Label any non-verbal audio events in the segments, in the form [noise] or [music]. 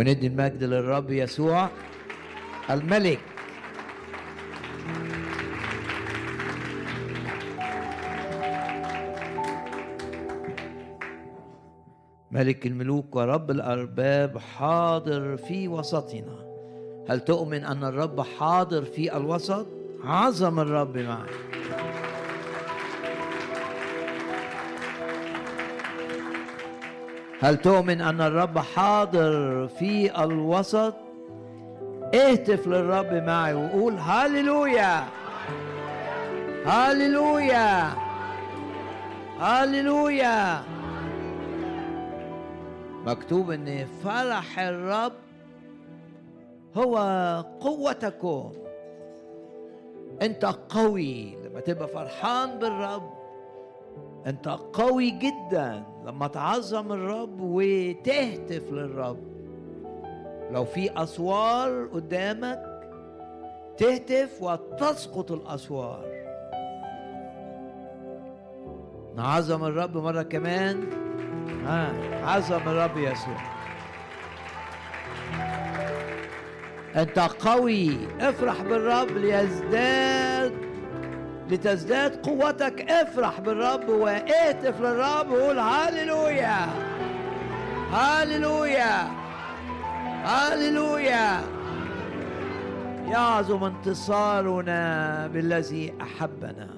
وندي المجد للرب يسوع الملك. ملك الملوك ورب الأرباب حاضر في وسطنا. هل تؤمن أن الرب حاضر في الوسط؟ عظم الرب معك. هل تؤمن أن الرب حاضر في الوسط؟ اهتف للرب معي وقول هاليلويا هاليلويا هاليلويا مكتوب إن فرح الرب هو قوتكم. أنت قوي لما تبقى فرحان بالرب. أنت قوي جدا لما تعظم الرب وتهتف للرب. لو في أسوار قدامك تهتف وتسقط الأسوار. نعظم الرب مرة كمان. ها عظم الرب يسوع. أنت قوي افرح بالرب ليزداد لتزداد قوتك. افرح بالرب واهتف للرب وقول هاليلويا هاليلويا هاليلويا يعظم انتصارنا بالذي أحبنا.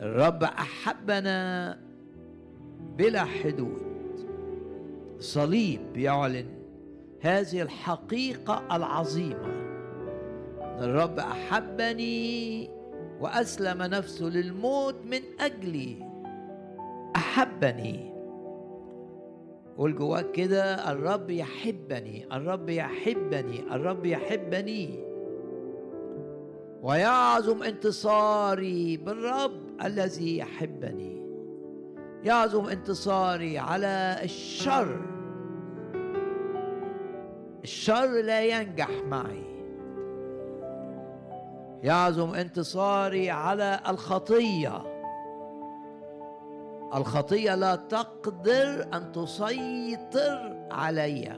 الرب أحبنا بلا حدود. صليب يعلن هذه الحقيقة العظيمة. الرب أحبني وأسلم نفسه للموت من أجلي. أحبني. قول جواك كده الرب يحبني الرب يحبني الرب يحبني. ويعظم انتصاري بالرب الذي يحبني. يعظم انتصاري على الشر. الشر لا ينجح معي. يعظم انتصاري على الخطية. الخطية لا تقدر أن تسيطر علي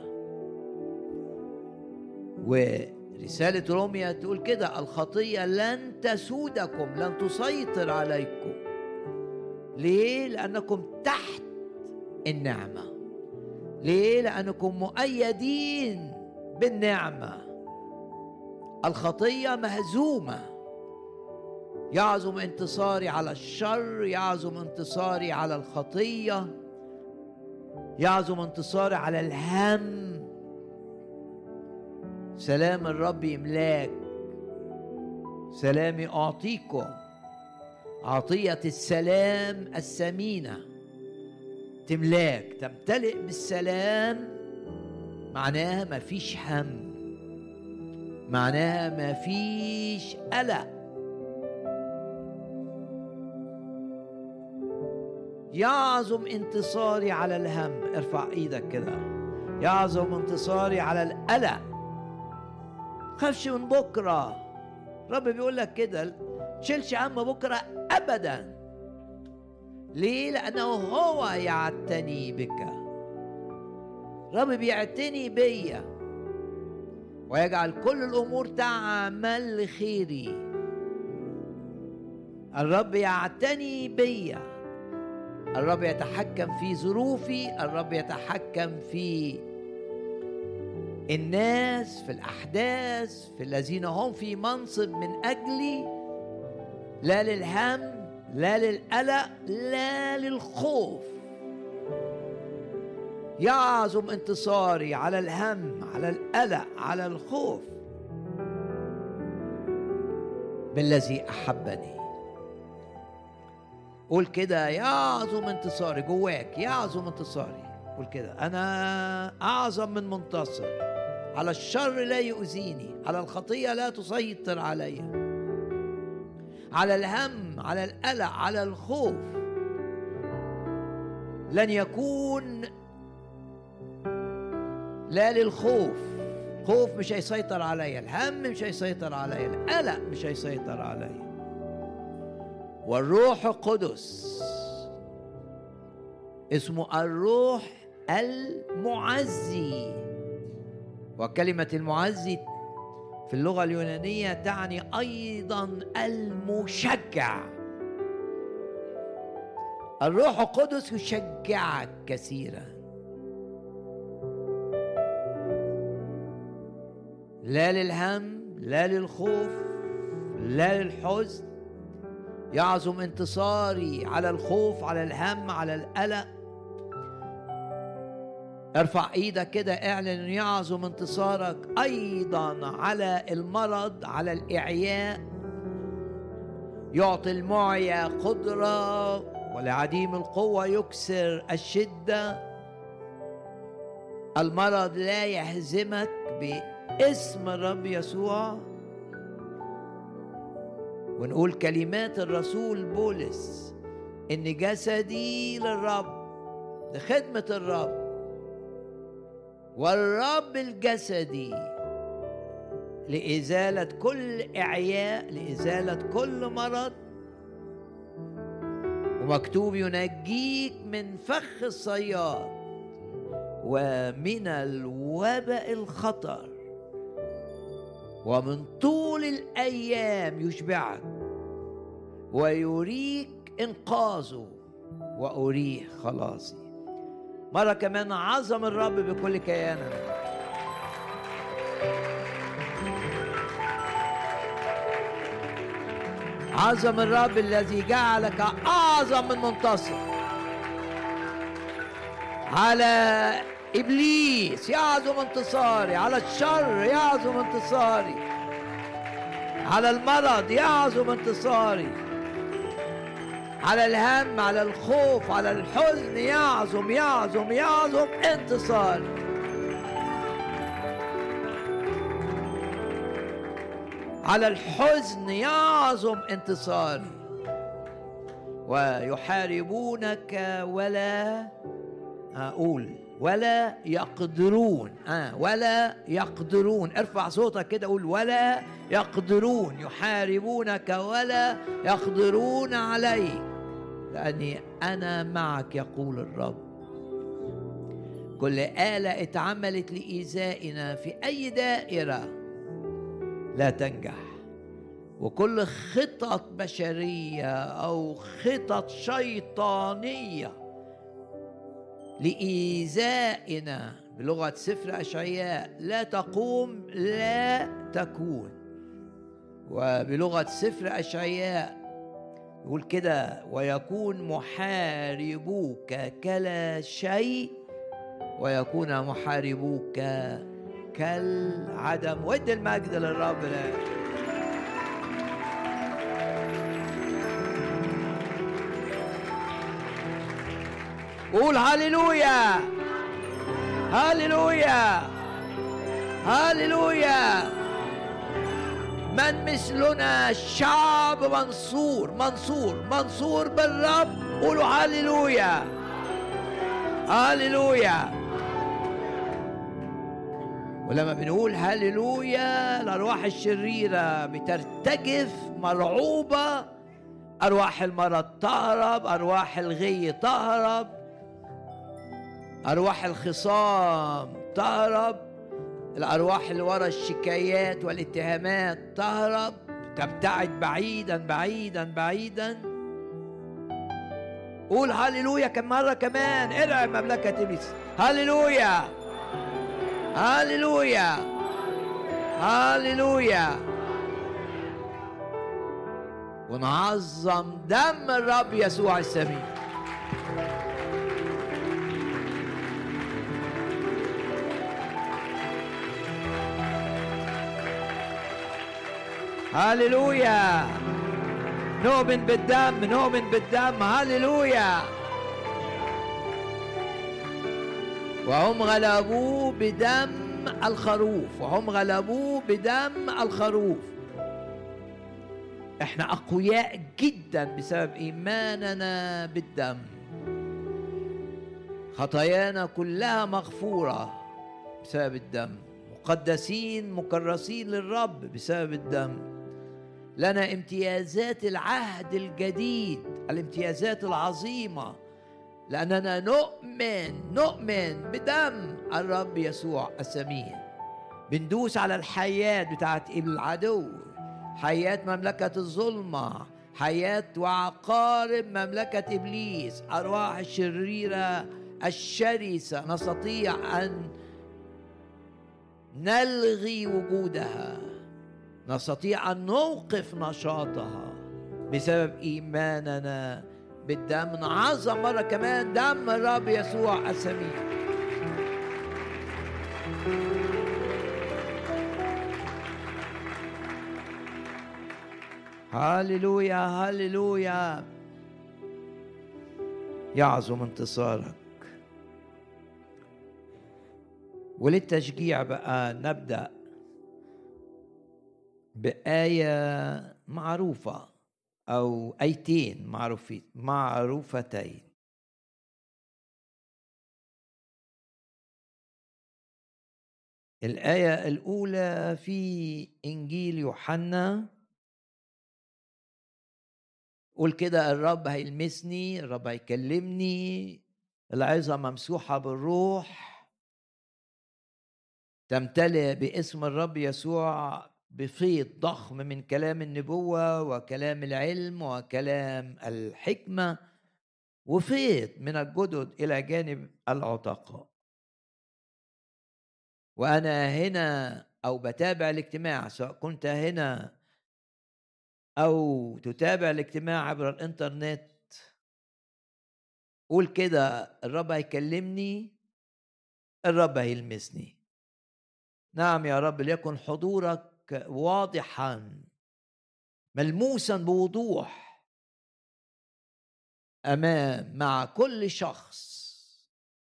ورسالة روميا تقول كده الخطية لن تسودكم لن تسيطر عليكم. ليه؟ لأنكم تحت النعمة. ليه؟ لأنكم مؤيدين بالنعمة. الخطية مهزومة. يعظم انتصاري على الشر يعظم انتصاري على الخطية يعظم انتصاري على الهم. سلام الرب يملاك. سلامي اعطيكم عطية السلام الثمينة. تملاك تمتلئ بالسلام معناها مفيش هم. معناها مفيش قلق. يعظم انتصاري على الهم. ارفع إيدك كده. يعظم انتصاري على القلق. خافش من بكرة. رب بيقول لك كده تشيلش هم بكرة ابدا. ليه؟ لأنه هو يعتني بك. رب بيعتني بيا. ويجعل كل الأمور تعمل لخيري الرب يعتني بيا. الرب يتحكم في ظروفي. الرب يتحكم في الناس في الأحداث في الذين هم في منصب من أجلي. لا للهم لا للقلق لا للخوف. يعظم انتصاري على الهم على القلق على الخوف. بالذي أحبني. قول كده يعظم انتصاري جواك يعظم انتصاري. قول كده أنا أعظم من منتصر. على الشر لا يؤذيني على الخطية لا تسيطر علي. على الهم على القلق على الخوف. لن يكون لا للخوف. خوف مش هيسيطر عليا الهم مش هيسيطر عليا القلق مش هيسيطر عليا. والروح القدس اسمه الروح المعزي. وكلمة المعزي في اللغة اليونانية تعني أيضا المشجع. الروح القدس يشجعك كثيرا. لا للهم لا للخوف لا للحزن. يعظم انتصاري على الخوف على الهم على القلق. ارفع إيدك كده اعلن ان يعظم انتصارك أيضا على المرض على الإعياء. يعطي المعيا قدرة ولعديم القوة يكسر الشدة. المرض لا يهزمك باسم الرب يسوع. ونقول كلمات الرسول بولس إن جسدي للرب لخدمه الرب. والرب الجسدي لإزالة كل إعياء لإزالة كل مرض. ومكتوب ينجيك من فخ الصياد ومن الوباء الخطر. ومن طول الأيام يشبعك ويريك إنقاذه وأريه خلاصي. مرة كمان عظم الرب بكل كياننا. عظم الرب الذي جعلك أعظم من منتصر. على إبليس يعظم انتصاري على الشر يعظم انتصاري على المرض يعظم انتصاري على الهم على الخوف على الحزن يعظم يعظم يعظم انتصار. على الحزن يعظم انتصاري ويحاربونك ولا أقول. ولا يقدرون آه ولا يقدرون. ارفع صوتك كده قول ولا يقدرون. يحاربونك ولا يقدرون عليك. لأني أنا معك يقول الرب. كل آلة اتعملت لإيذائنا في أي دائرة لا تنجح. وكل خطط بشرية أو خطط شيطانية لإيذائنا بلغة سفر أشعياء لا تقوم لا تكون. وبلغة سفر أشعياء يقول كده ويكون محاربوك كلا شيء ويكون محاربوك كالعدم. ود المجد للرب. لا قول هللويا هللويا هللويا من مثلنا شعب منصور منصور منصور بالرب قولوا هللويا هللويا ولما بنقول هللويا الأرواح الشريرة بترتجف مرعوبة أرواح المرض تهرب أرواح الغي تهرب. أرواح الخصام تهرب. الأرواح اللي ورا الشكايات والاتهامات تهرب. تبتعد بعيدا بعيدا بعيدا. قول هللويا كم مرة كمان. ارعب مملكة إبليس. هللويا. هللويا. هللويا. ونعظم دم الرب يسوع السمين هللويا نؤمن بالدم نؤمن بالدم هللويا وهم غلبوه بدم الخروف وهم غلبوه بدم الخروف. إحنا أقوياء جدا بسبب إيماننا بالدم. خطايانا كلها مغفورة بسبب الدم. مقدسين مكرسين للرب بسبب الدم. لنا امتيازات العهد الجديد الامتيازات العظيمة. لأننا نؤمن نؤمن بدم الرب يسوع الثمين بندوس على الحياة بتاعت العدو. حياة مملكة الظلمة حياة وعقارب مملكة إبليس أرواح الشريرة الشرسة. نستطيع أن نلغي وجودها. نستطيع أن نوقف نشاطها بسبب إيماننا بالدم. نعظم مرة كمان دم الرب يسوع السميع. هللويا هللويا. يعظم انتصارك. وللتشجيع بقى نبدأ بآية معروفة أو آيتين معروفين معروفتين. الآية الأولى في إنجيل يوحنا. قول كده الرب هيلمسني الرب هيكلمني العظة ممسوحة بالروح. تمتلئ باسم الرب يسوع بفيض ضخم من كلام النبوة وكلام العلم وكلام الحكمة وفيض من الجدد إلى جانب العتقاء. وأنا هنا أو بتابع الاجتماع سواء كنت هنا أو تتابع الاجتماع عبر الإنترنت قول كده الرب هيكلمني الرب هيلمسني. نعم يا رب ليكن حضورك واضحا ملموسا بوضوح أمام مع كل شخص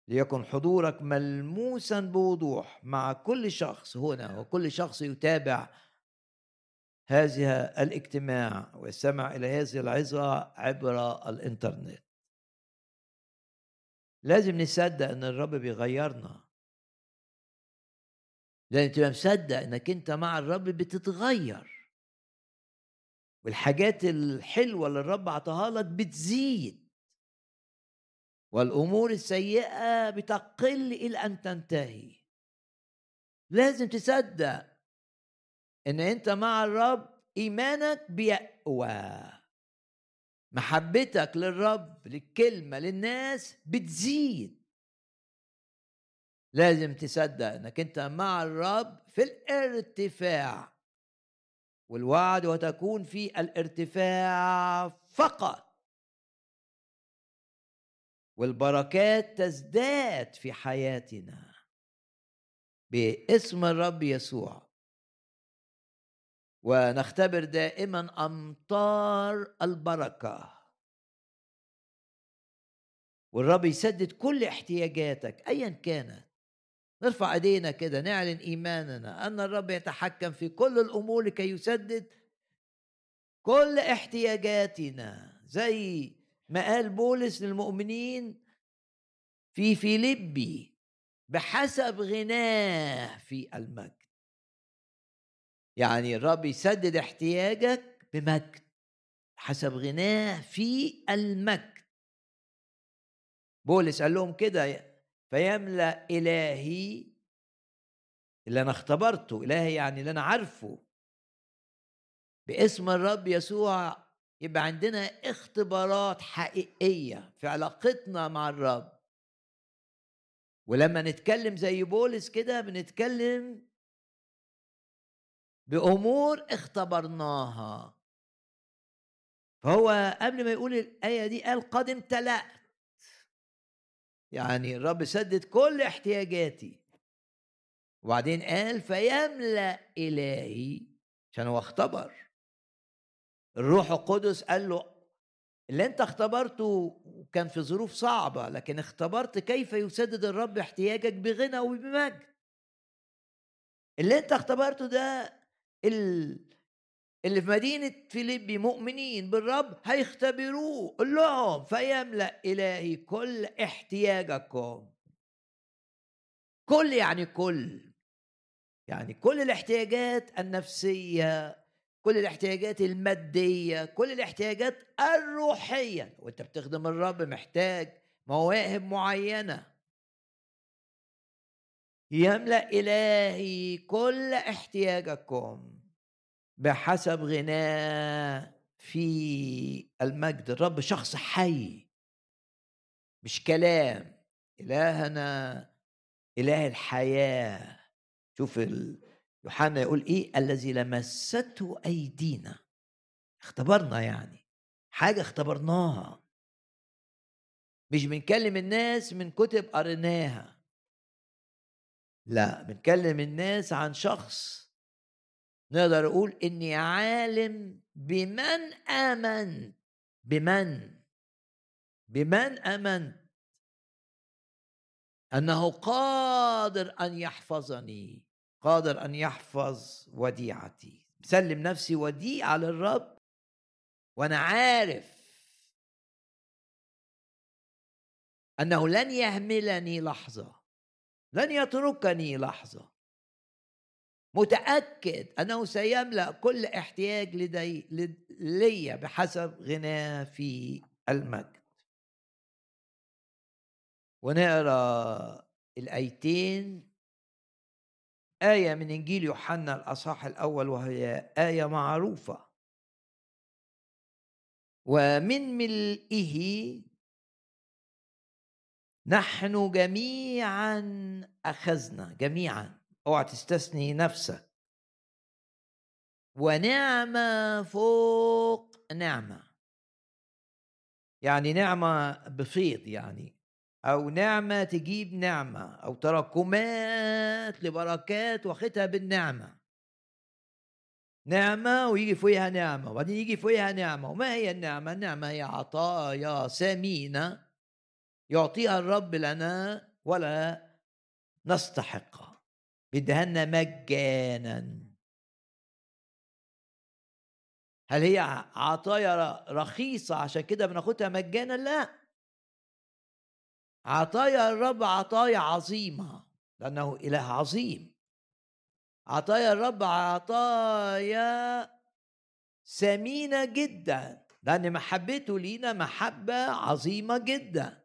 ليكن حضورك ملموسا بوضوح مع كل شخص هنا وكل شخص يتابع هذا الاجتماع ويستمع إلى هذه العظة عبر الإنترنت. لازم نصدق إن الرب بيغيرنا. لأن تبقى مصدق انك انت مع الرب بتتغير. والحاجات الحلوة اللي الرب عطاها لك بتزيد. والأمور السيئة بتقل إلى أن تنتهي. لازم تصدق إن أنت مع الرب إيمانك بيقوى. محبتك للرب للكلمة للناس بتزيد. لازم تصدق إنك أنت مع الرب في الارتفاع. والوعد وتكون في الارتفاع فقط. والبركات تزداد في حياتنا. باسم الرب يسوع. ونختبر دائما أمطار البركة. والرب يسدد كل احتياجاتك ايا كانت. نرفع ايدينا كده نعلن ايماننا ان الرب يتحكم في كل الأمور لكي يسدد كل احتياجاتنا زي ما قال بولس للمؤمنين في فيليبي بحسب غناه في المجد. يعني الرب يسدد احتياجك بمجد حسب غناه في المجد. بولس قال لهم كده فيملأ إلهي اللي أنا اختبرته إلهي يعني اللي أنا عارفه. باسم الرب يسوع يبقى عندنا اختبارات حقيقية في علاقتنا مع الرب. ولما نتكلم زي بولس كده بنتكلم بأمور اختبرناها. فهو قبل ما يقول الآية دي قال قد امتلأت. يعني الرب سدد كل احتياجاتي. وبعدين قال فيملأ إلهي عشان هو اختبر. الروح القدس قال له اللي انت اختبرته كان في ظروف صعبة لكن اختبرت كيف يسدد الرب احتياجك بغنى وبمجد. اللي انت اختبرته ده اللي في مدينة فيليبي مؤمنين بالرب هيختبروه. قل لهم فيملأ إلهي كل احتياجكم. كل يعني كل. يعني كل الاحتياجات النفسية كل الاحتياجات المادية كل الاحتياجات الروحية. وانت بتخدم الرب محتاج مواهب معينة. يملأ إلهي كل احتياجكم. بحسب غناه في المجد. الرب شخص حي. مش كلام. إلهنا إله الحياة. شوف يوحنا يقول إيه؟ الذي لمسته أيدينا. اختبرنا يعني. حاجة اختبرناها. مش بنكلم الناس من كتب قريناها. لا بنكلم الناس عن شخص نقدر نقول إني عالم بمن آمن بمن بمن امنت أنه قادر أن يحفظني قادر أن يحفظ وديعتي. بسلم نفسي وديعه للرب وأنا عارف أنه لن يهملني لحظة لن يتركني لحظة. متأكد أنه سيملأ كل احتياج لدي لي بحسب غناه في المجد. ونقرأ الآيتين. آية من إنجيل يوحنا الأصحاح الأول وهي آية معروفة. ومن ملئه نحن جميعا أخذنا جميعا. أوعى تستثني نفسك. ونعمة فوق نعمة. يعني نعمة بفيض يعني أو نعمة تجيب نعمة أو تراكمات لبركات واخدها بالنعمة. نعمة ويجي فوقها نعمة وبعدين يجي فوقها نعمة وما هي النعمة؟ النعمة هي عطايا ثمينة يعطيها الرب لنا ولا بيدهنا مجانا. هل هي عطايا رخيصة عشان كده بناخدها مجانا؟ لا. عطايا الرب عطايا عظيمة لأنه إله عظيم. عطايا الرب عطايا ثمينة جدا لأن محبته لينا محبة عظيمة جدا.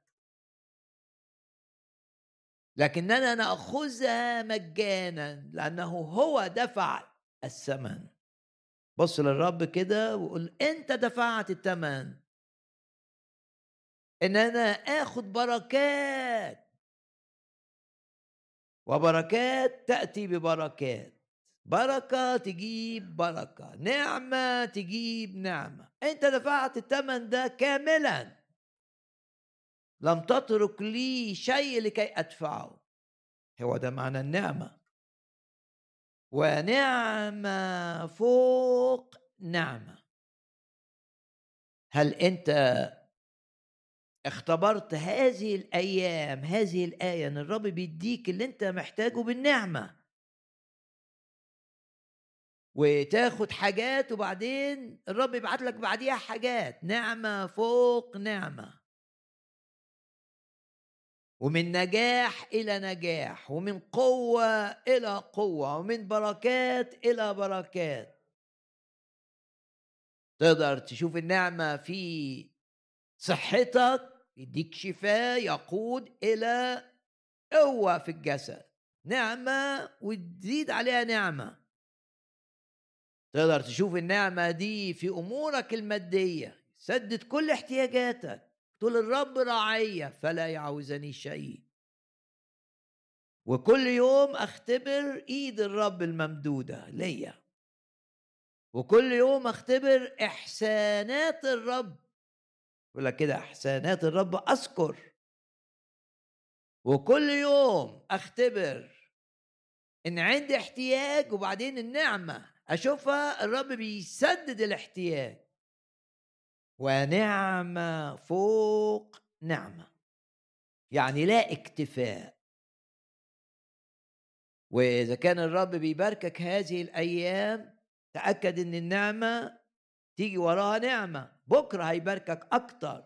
لكننا نأخذها مجانا لأنه هو دفع الثمن. بص للرب كده وقول أنت دفعت الثمن. إن أنا آخد بركات. وبركات تأتي ببركات. بركة تجيب بركة نعمة تجيب نعمة. أنت دفعت الثمن ده كاملا. لم تترك لي شيء لكي أدفعه. هو ده معنى النعمة. ونعمه فوق نعمة. هل أنت اختبرت هذه الأيام هذه الآية إن الرب بيديك اللي أنت محتاجه بالنعمة؟ وتاخد حاجات وبعدين الرب يبعت لك بعديها حاجات. نعمة فوق نعمة. ومن نجاح إلى نجاح ومن قوة إلى قوة ومن بركات إلى بركات. تقدر تشوف النعمة في صحتك يديك شفاء يقود إلى قوة في الجسد. نعمة وتزيد عليها نعمة. تقدر تشوف النعمة دي في أمورك المادية. سدد كل احتياجاتك. تقول الرب راعية فلا يعوزني شيء. وكل يوم أختبر إيد الرب الممدودة ليا. وكل يوم أختبر إحسانات الرب. يقول لك كده إحسانات الرب أذكر. وكل يوم أختبر إن عندي احتياج وبعدين النعمة. أشوفها الرب بيسدد الاحتياج. ونعمة فوق نعمة. يعني لا اكتفاء. وإذا كان الرب بيباركك هذه الأيام تأكد إن النعمة تيجي وراها نعمة. بكرة هيباركك أكتر.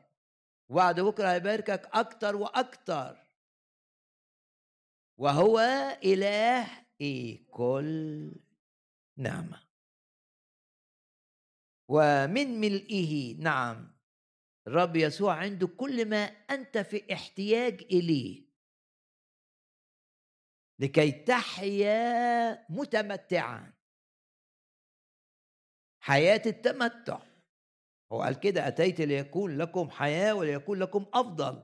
وبعد بكرة هيباركك أكتر وأكتر. وهو إله إيه؟ كل نعمة. ومن ملئه. نعم. الرب يسوع عنده كل ما أنت في احتياج إليه. لكي تحيا متمتعا. حياة التمتع. هو قال كده أتيت ليكون لكم حياة وليكون لكم أفضل.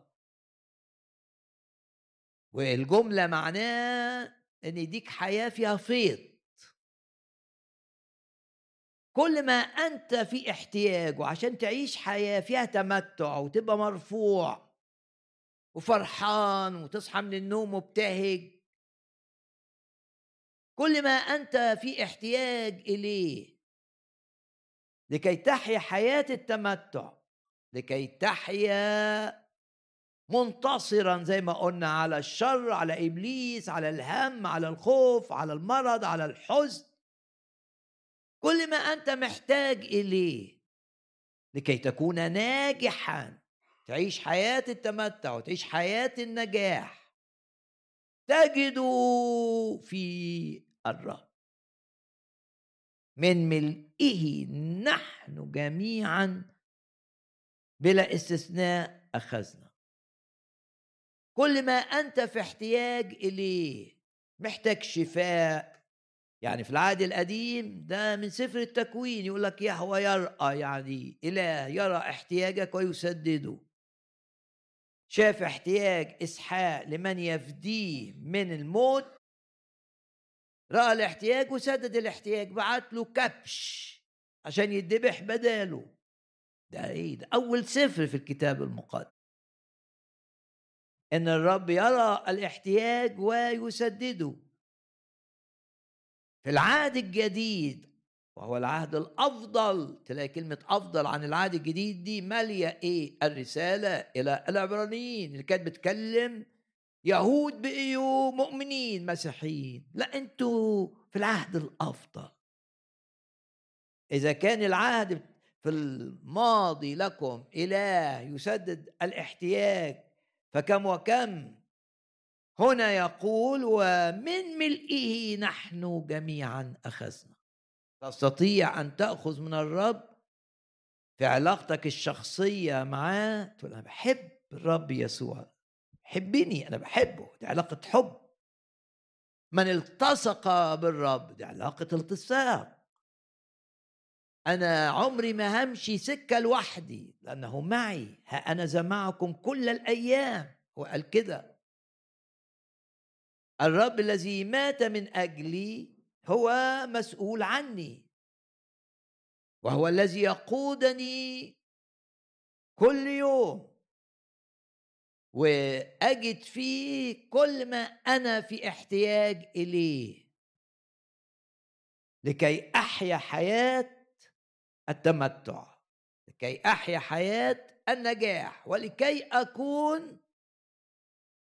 والجملة معناه إن يديك حياة فيها فيض كل ما أنت في احتياج وعشان تعيش حياة فيها تمتع وتبقى مرفوع وفرحان وتصحى من النوم مبتهج كل ما أنت في احتياج إليه لكي تحيا حياة التمتع لكي تحيا منتصرا زي ما قلنا على الشر على إبليس على الهم على الخوف على المرض على الحزن. كل ما أنت محتاج إليه لكي تكون ناجحا تعيش حياة التمتع وتعيش حياة النجاح تجد في الرب. من ملئه نحن جميعا بلا استثناء أخذنا. كل ما أنت في احتياج إليه محتاج شفاء يعني في العهد القديم ده من سفر التكوين يقول لك يهوى يرأى يعني إله يرى احتياجك ويسدده. شاف احتياج إسحاق لمن يفديه من الموت رأى الاحتياج وسدد الاحتياج بعت له كبش عشان يدبح بداله. ده إيه؟ ده أول سفر في الكتاب المقدس. إن الرب يرى الاحتياج ويسدده. في العهد الجديد وهو العهد الأفضل. تلاقي كلمة أفضل عن العهد الجديد دي مالية إيه؟ الرسالة إلى العبرانيين اللي كانت بتكلم يهود بقيوا مؤمنين مسيحيين. لا أنتوا في العهد الأفضل. إذا كان العهد في الماضي لكم إله يسدد الاحتياج فكم وكم هنا يقول ومن ملئه نحن جميعا أخذنا. تستطيع أن تأخذ من الرب في علاقتك الشخصية معاه تقول أنا بحب الرب يسوع. حبني أنا بحبه. دي علاقة حب. من التصق بالرب دي علاقة التصاق. أنا عمري ما همشي سكة لوحدي لأنه معي. ها أنا معكم كل الأيام. وقال كده. الرب الذي مات من أجلي هو مسؤول عني. وهو الذي يقودني كل يوم. وأجد فيه كل ما أنا في احتياج إليه. لكي أحيا حياة التمتع. لكي أحيا حياة النجاح. ولكي أكون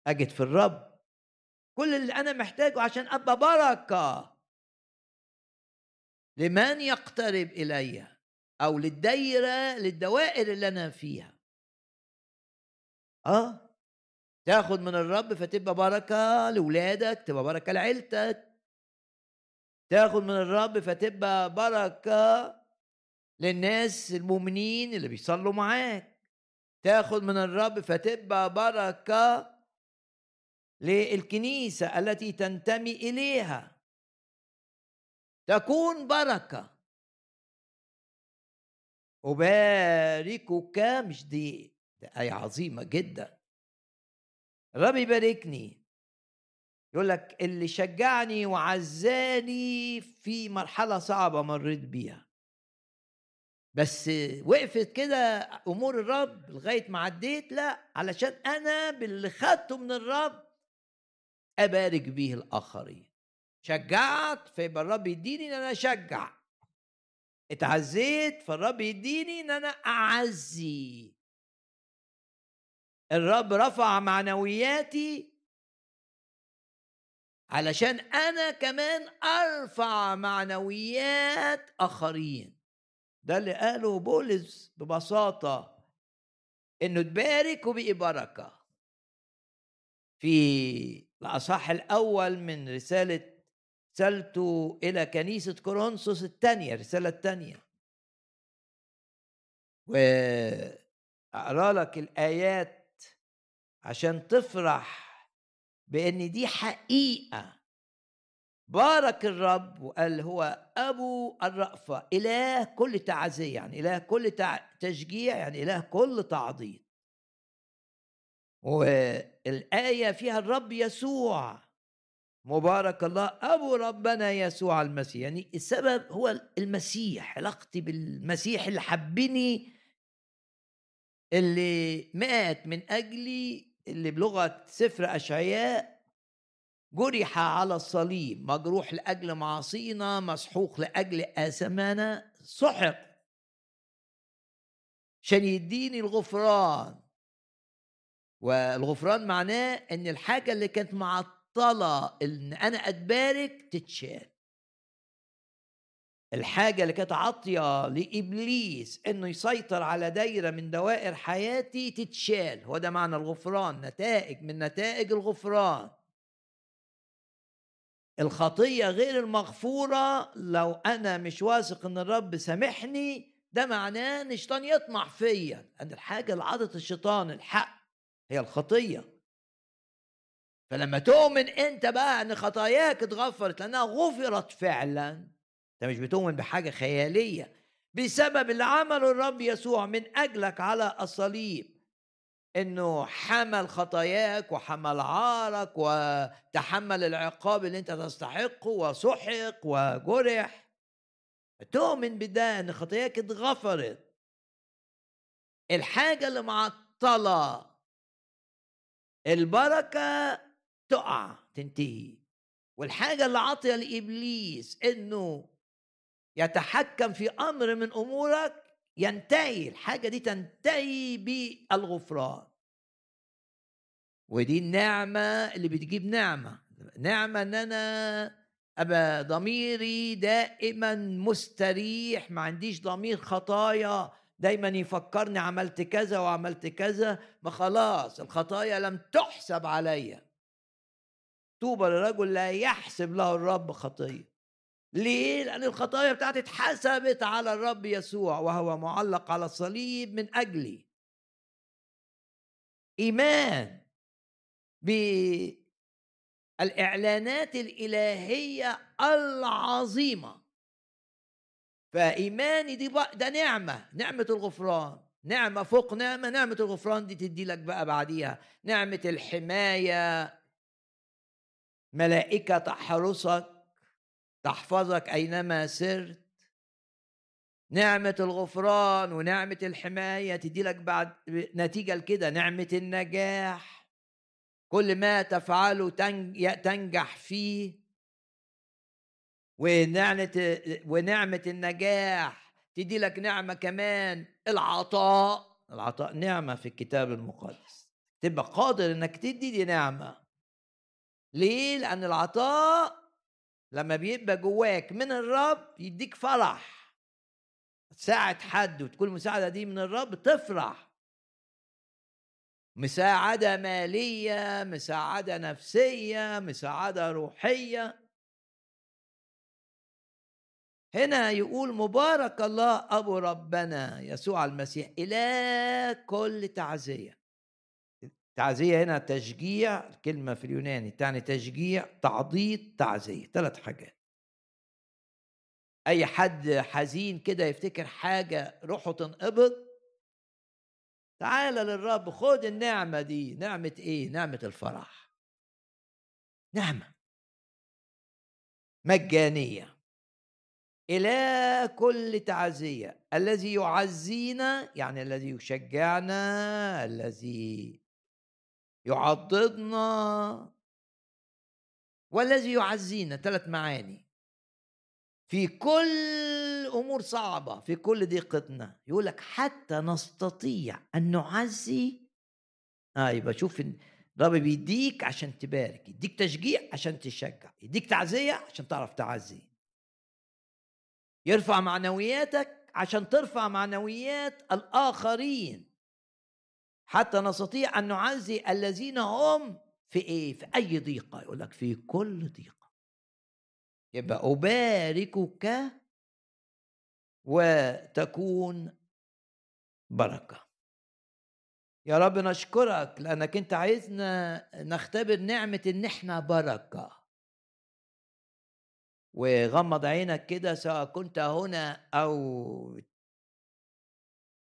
أجد في الرب كل اللي أنا محتاجه عشان أبقى بركة. لمن يقترب إلي أو للدايرة للدوائر اللي أنا فيها. آه. تاخد من الرب فتبقى بركة لاولادك تبقى بركة لعيلتك. تاخد من الرب فتبقى بركة للناس المؤمنين اللي بيصلوا معاك. تاخد من الرب فتبقى بركة للكنيسة التي تنتمي إليها. تكون بركة. أباركك مش دي, دي آية عظيمة جدا. الرب يباركني. يقول لك اللي شجعني وعزاني في مرحلة صعبة مريت بيها. بس وقفت كده أمور الرب لغاية ما عديت لا علشان أنا باللي خدته من الرب أبارك به الآخرين. شجعت فيبقى الرب يديني إن أنا أشجع. اتعزيت فالرب يديني إن أنا أعزي. الرب رفع معنوياتي علشان أنا كمان أرفع معنويات آخرين. ده اللي قاله بولس ببساطة إنه تبارك وبقي بركه في الأصح الأول من رسالة رسالته إلى كنيسة كورنثوس الثانية الرسالة الثانية. و اقرا لك الآيات عشان تفرح بأن دي حقيقة. بارك الرب وقال هو أبو الرأفة إله كل تعزية يعني إله كل تشجيع يعني إله كل تعضيد. والآية فيها الرب يسوع. مبارك الله أبو ربنا يسوع المسيح. يعني السبب هو المسيح علاقتي بالمسيح اللي حبني اللي مات من أجلي اللي بلغة سفر أشعياء جرح على الصليب. مجروح لأجل معاصينا مسحوق لأجل اثمنا سحق عشان يديني الغفران. والغفران معناه إن الحاجة اللي كانت معطلة إن أنا اتبارك تتشال. الحاجة اللي كانت عاطية لإبليس إنه يسيطر على دايرة من دوائر حياتي تتشال. هو ده معنى الغفران نتائج من نتائج الغفران. الخطية غير المغفورة لو أنا مش واثق إن الرب سامحني ده معناه إن الشيطان يطمع فيا. أن الحاجة اللي عضت الشيطان الحق هي الخطية. فلما تؤمن أنت بقى إن خطاياك اتغفرت لأنها غفرت فعلا أنت مش بتؤمن بحاجة خيالية بسبب اللي عمله الرب يسوع من أجلك على الصليب إنه حمل خطاياك وحمل عارك وتحمل العقاب اللي أنت تستحقه وسحق وجرح. تؤمن بده إن خطاياك اتغفرت. الحاجة اللي معطله البركة تقع تنتهي. والحاجة اللي عاطية لإبليس إنه يتحكم في أمر من أمورك ينتهي الحاجة دي تنتهي بالغفران. ودي النعمة اللي بتجيب نعمة نعمة إن أنا أبقى ضميري دائما مستريح ما عنديش ضمير خطايا دايما يفكرني عملت كذا وعملت كذا ما خلاص الخطايا لم تحسب عليا. طوبى للرجل لا يحسب له الرب خطية. ليه؟ لأن الخطايا بتاعتي اتحسبت على الرب يسوع وهو معلق على الصليب من أجلي. إيمان بالإعلانات الإلهية العظيمة. فإيماني دي بقى ده نعمة نعمة الغفران. نعمة فوق نعمة نعمة الغفران دي تدي لك بقى بعديها نعمة الحماية. ملائكة تحرسك تحفظك أينما سرت. نعمة الغفران ونعمة الحماية تدي لك بعد نتيجة لكده نعمة النجاح. كل ما تفعله تنجح فيه. ونعمة ونعمة النجاح تدي لك نعمة كمان العطاء. العطاء نعمة في الكتاب المقدس. تبقى قادر إنك تدي دي نعمة. ليه؟ لأن العطاء لما بيبقى جواك من الرب يديك فرح. تساعد حد وتكون المساعدة دي من الرب تفرح. مساعدة مالية مساعدة نفسية مساعدة روحية. هنا يقول مبارك الله أبو ربنا يسوع المسيح إلى كل تعزية. تعزية هنا تشجيع الكلمة في اليوناني تعني تشجيع تعضيد تعزية ثلاث حاجات. أي حد حزين كده يفتكر حاجة روحه تنقبض تعال للرب خد النعمة دي. نعمة إيه؟ نعمة الفرح. نعمة مجانية. إلى كل تعزية. الذي يعزينا يعني الذي يشجعنا الذي يعضدنا والذي يعزينا. ثلاث معاني. في كل أمور صعبة في كل ضيقتنا يقول لك حتى نستطيع أن نعزي. آه يبقى شوف الرب بيديك عشان تبارك يديك تشجيع عشان تشجع يديك تعزية عشان تعرف تعزي. يرفع معنوياتك عشان ترفع معنويات الآخرين. حتى نستطيع أن نعزي الذين هم في إيه؟ في أي ضيقة. يقول لك في كل ضيقة. يبقى أباركك وتكون بركة. يا رب نشكرك لأنك أنت عايزنا نختبر نعمة إن إحنا بركة. وغمض عينك كده سواء كنت هنا أو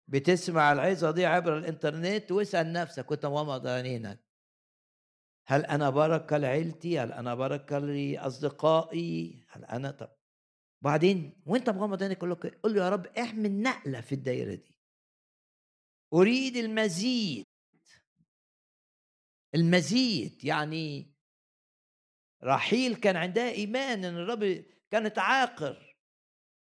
بتسمع العظة دي عبر الإنترنت واسأل نفسك كنت مغمض عينك هل أنا بركة لعيلتي؟ هل أنا بركة لأصدقائي؟ هل أنا طب بعدين وأنت مغمض عينك قول له قول له يا رب اعمل نقلة في الدايرة دي. أريد المزيد. المزيد يعني رحيل كان عندها إيمان إن الرب كانت عاقر.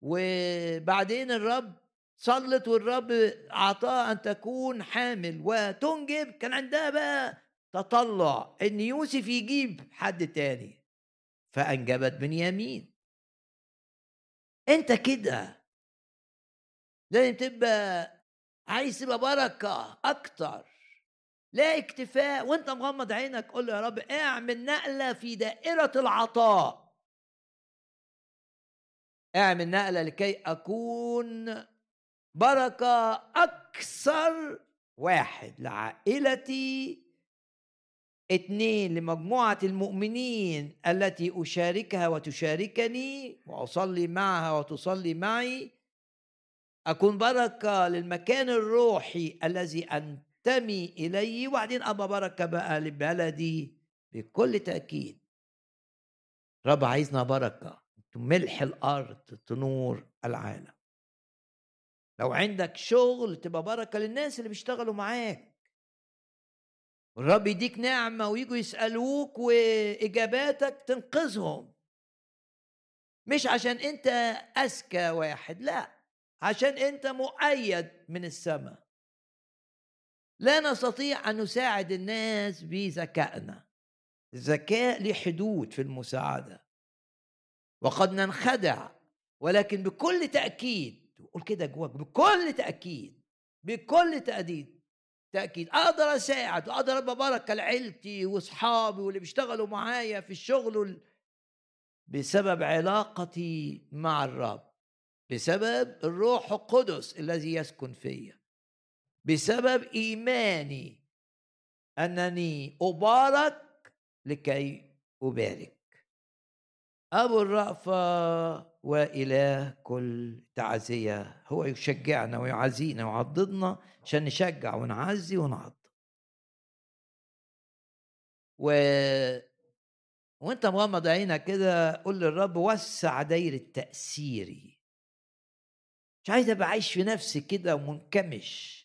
وبعدين الرب صلت والرب اعطاها أن تكون حامل. وتنجب كان عندها بقى تطلع إن يوسف يجيب حد تاني. فأنجبت بنيامين. أنت كده لازم تبقى عايز تبقى بركة أكتر. لا اكتفاء وانت مغمض عينك قول له يا رب اعمل نقلة في دائرة العطاء. اعمل نقلة لكي أكون بركة أكثر واحد لعائلتي. اثنين لمجموعة المؤمنين التي أشاركها وتشاركني وأصلي معها وتصلي معي. أكون بركة للمكان الروحي الذي أنتمي إليه وبعدين أبقى بركة بقى لبلدي بكل تأكيد. رب عايزنا بركة ملح الأرض تنور العالم. لو عندك شغل تبقى بركة للناس اللي بيشتغلوا معاك. الرب يديك نعمة ويجوا يسألوك وإجاباتك تنقذهم. مش عشان أنت أذكى واحد لا عشان أنت مؤيد من السماء. لا نستطيع أن نساعد الناس بذكائنا. الذكاء له حدود في المساعدة. وقد ننخدع ولكن بكل تأكيد قول كده جواك بكل تأكيد بكل تأكيد تأكيد أقدر أساعد وأقدر أبقى بركة لعيلتي وأصحابي واللي بيشتغلوا معايا في الشغل بسبب علاقتي مع الرب بسبب الروح القدس الذي يسكن فيا. بسبب إيماني. أنني أبارك لكي أبارك. أبو الرأفة وإله كل تعزية. هو يشجعنا ويعزينا ويعضدنا عشان نشجع ونعزي ونعض. و وأنت مغمض عينك كده قول للرب وسع دايرة تأثيري. مش عايز أبقى عايش في نفسي كده ومنكمش.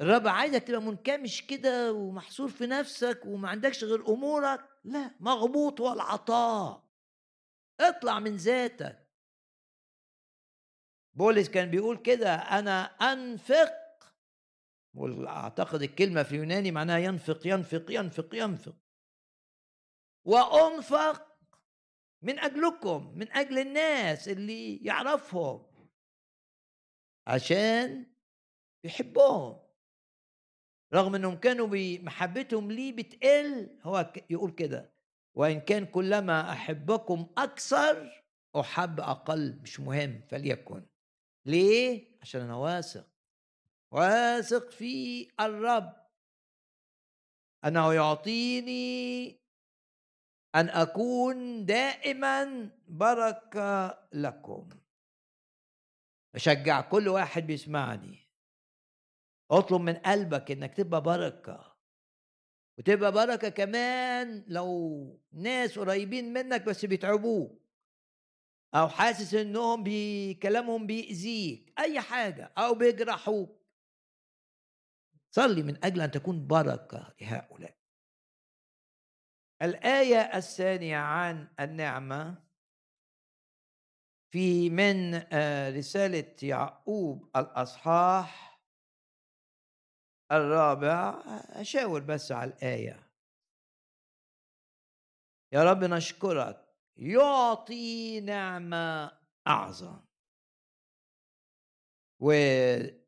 الرب عايزك تبقى منكمش كده ومحصور في نفسك وما عندكش غير أمورك. لا مغبوط والعطاء اطلع من ذاتك. بولس كان بيقول كده أنا أنفق. اعتقد الكلمة في اليوناني معناها ينفق ينفق ينفق ينفق. وأنفق من أجلكم من أجل الناس اللي يعرفهم. عشان بيحبهم رغم إنهم كانوا بمحبتهم لي بتقل هو يقول كده وإن كان كلما أحبكم أكثر أحب أقل مش مهم فليكن. ليه؟ عشان أنا واثق. واثق في الرب. انه يعطيني أن أكون دائما بركة لكم. أشجع كل واحد بيسمعني. اطلب من قلبك إنك تبقى بركة وتبقى بركة كمان لو ناس قريبين منك بس بيتعبوك أو حاسس إنهم بكلامهم بيأذيك أي حاجة أو بيجرحوك. صلي من أجل أن تكون بركة لهؤلاء. الآية الثانية عن النعمة في من آه، رسالة يعقوب الأصحاح الرابع أشاور بس على الآية. يا رب نشكرك. يعطي نعمة أعظم. وفي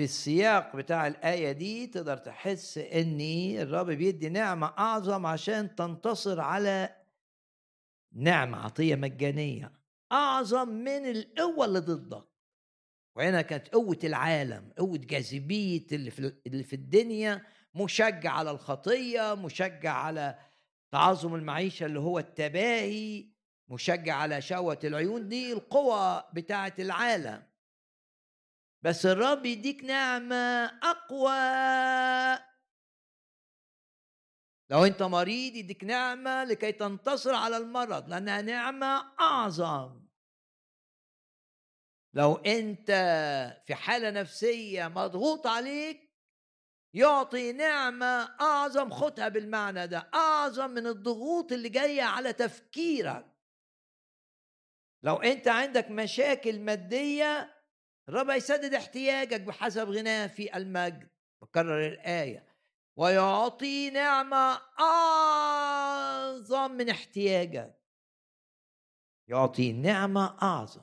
السياق بتاع الآية دي تقدر تحس إن الرب بيدي نعمة أعظم عشان تنتصر على نعمة عطية مجانية. أعظم من القوة اللي ضدك. وهنا كانت قوة العالم قوة جاذبية اللي في اللي في الدنيا مشجع على الخطية مشجع على تعظم المعيشة اللي هو التباهي مشجع على شهوة العيون. دي القوة بتاعة العالم. بس الرب يديك نعمة أقوى. لو أنت مريض يديك نعمة لكي تنتصر على المرض لأنها نعمة أعظم. لو أنت في حالة نفسية مضغوط عليك يعطي نعمة أعظم خدها بالمعنى ده أعظم من الضغوط اللي جاية على تفكيرك. لو أنت عندك مشاكل مادية الرب يسدد احتياجك بحسب غناه في المجد. بكرر الآية. ويعطي نعمة أعظم من احتياجك. يعطي نعمة أعظم.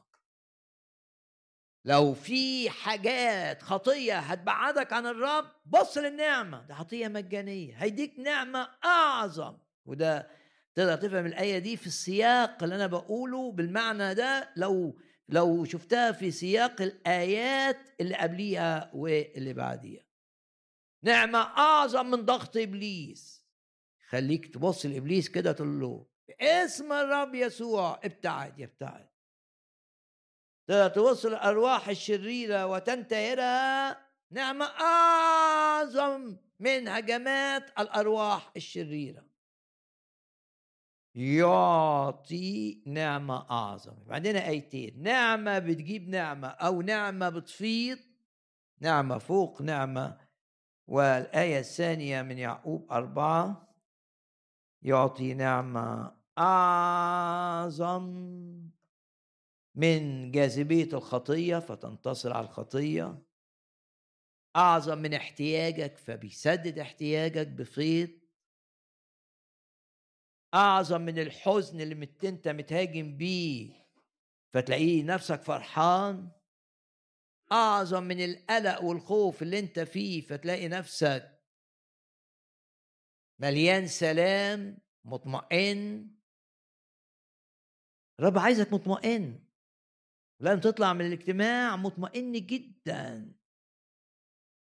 لو في حاجات خطية هتبعدك عن الرب بص للنعمة. ده عطية مجانية. هيديك نعمة أعظم. وده تقدر تفهم الآية دي في السياق اللي أنا بقوله بالمعنى ده. لو لو شفتها في سياق الآيات اللي قبليها واللي بعديها. نعمة أعظم من ضغط إبليس. خليك تبص لإبليس كده تقول له اسم الرب يسوع ابتعد يبتعد. توصل الأرواح الشريرة وتنتهرها نعمة أعظم من هجمات الأرواح الشريرة. يعطي نعمة أعظم. عندنا آيتين. نعمة بتجيب نعمة أو نعمة بتفيض. نعمة فوق نعمة. والآية الثانية من يعقوب أربعة. يعطي نعمة أعظم من جاذبية الخطية فتنتصر على الخطية. أعظم من احتياجك فبيسدد احتياجك بفيض أعظم من الحزن اللي أنت متهاجم بيه فتلاقيه نفسك فرحان. أعظم من القلق والخوف اللي أنت فيه فتلاقي نفسك مليان سلام مطمئن. الرب عايزك مطمئن. لازم تطلع من الاجتماع مطمئن جدا.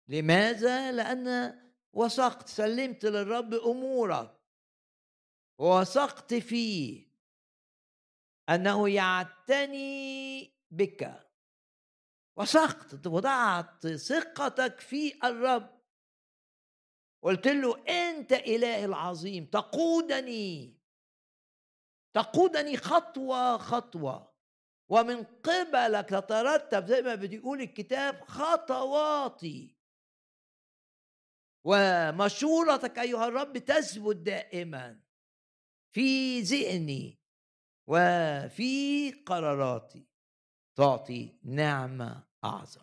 لماذا؟ لأن وثقت سلمت للرب أمورك. ووثقت فيه. أنه يعتني بك. وثقت وضعت ثقتك في الرب. قلت له أنت إله العظيم تقودني. تقودني خطوة خطوة. ومن قبلك تترتب زي ما بيقول الكتاب خطواتي. ومشورتك أيها الرب تثبت دائما في ذهني وفي قراراتي. تعطي نعمة أعظم.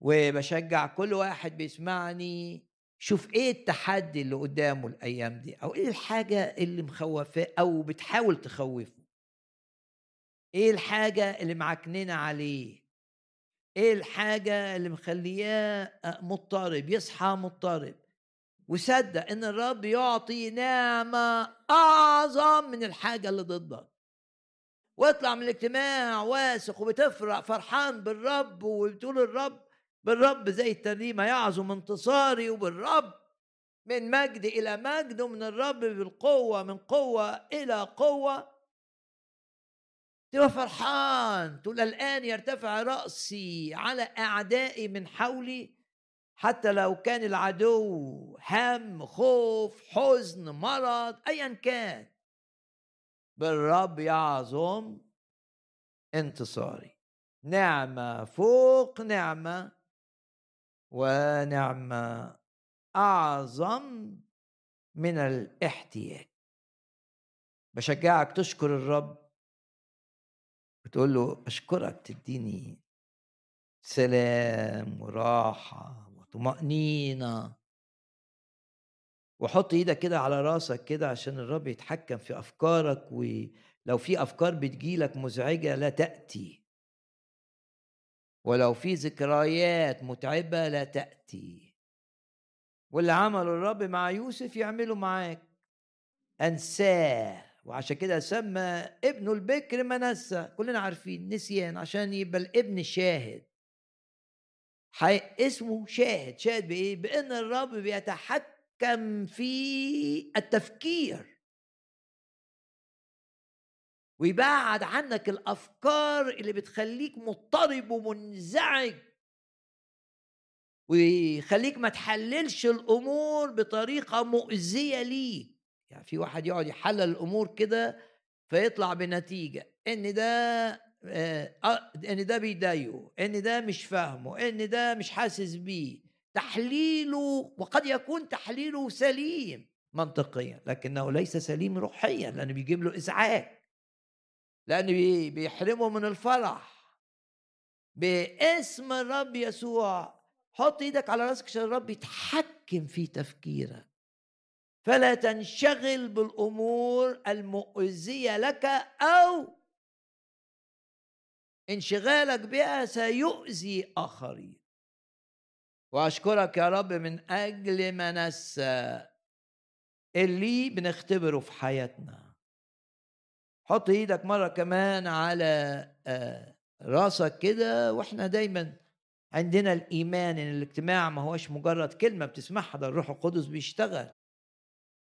وبشجع كل واحد بيسمعني شوف إيه التحدي اللي قدامه الأيام دي أو إيه الحاجة اللي مخوفاه أو بتحاول تخوفه. إيه الحاجة اللي معكننة عليه؟ إيه الحاجة اللي مخلياه مضطرب يصحى مضطرب؟ وصدق إن الرب يعطي نعمة أعظم من الحاجة اللي ضدك. واطلع من الاجتماع واثق وبتفرح فرحان بالرب وبتقول الرب بالرب زي الترنيمة يعظم انتصاري وبالرب من مجد إلى مجد ومن الرب بالقوة من قوة إلى قوة. تبقى فرحان تقول الآن يرتفع رأسي على أعدائي من حولي. حتى لو كان العدو هم خوف حزن مرض أيا كان. بالرب يعظم انتصاري. نعمة فوق نعمة ونعمة أعظم من الاحتياج. بشجعك تشكر الرب بتقول له أشكرك تديني سلام وراحة وطمأنينة. وحط إيدك كده على رأسك كده عشان الرب يتحكم في أفكارك ولو في أفكار بتجيلك مزعجة لا تأتي. ولو في ذكريات متعبة لا تأتي. واللي عمله الرب مع يوسف يعمله معاك. أنساه. وعشان كده سمى ابنه البكر منسى. كلنا عارفين نسيان عشان يبقى الابن شاهد. حي... اسمه شاهد. شاهد بإيه؟ بإن الرب بيتحكم في التفكير. ويبعد عنك الأفكار اللي بتخليك مضطرب ومنزعج. ويخليك ما تحللش الأمور بطريقة مؤذية ليك. يعني في واحد يقعد يحلل الأمور كده فيطلع بنتيجة إن ده آه, آه، إن ده بيضايقه إن ده مش فاهمه إن ده مش حاسس بيه تحليله وقد يكون تحليله سليم منطقيا لكنه ليس سليم روحيا لأنه بيجيب له إزعاج لأن بيحرمه من الفرح. باسم الرب يسوع حط إيدك على راسك عشان الرب يتحكم في تفكيرك. فلا تنشغل بالأمور المؤذية لك أو انشغالك بها سيؤذي آخرين. وأشكرك يا رب من أجل منسى اللي بنختبره في حياتنا. حط إيدك مرة كمان على آه، راسك كده وإحنا دايما عندنا الإيمان إن الاجتماع ما هوش مجرد كلمة بتسمعها ده الروح القدس بيشتغل.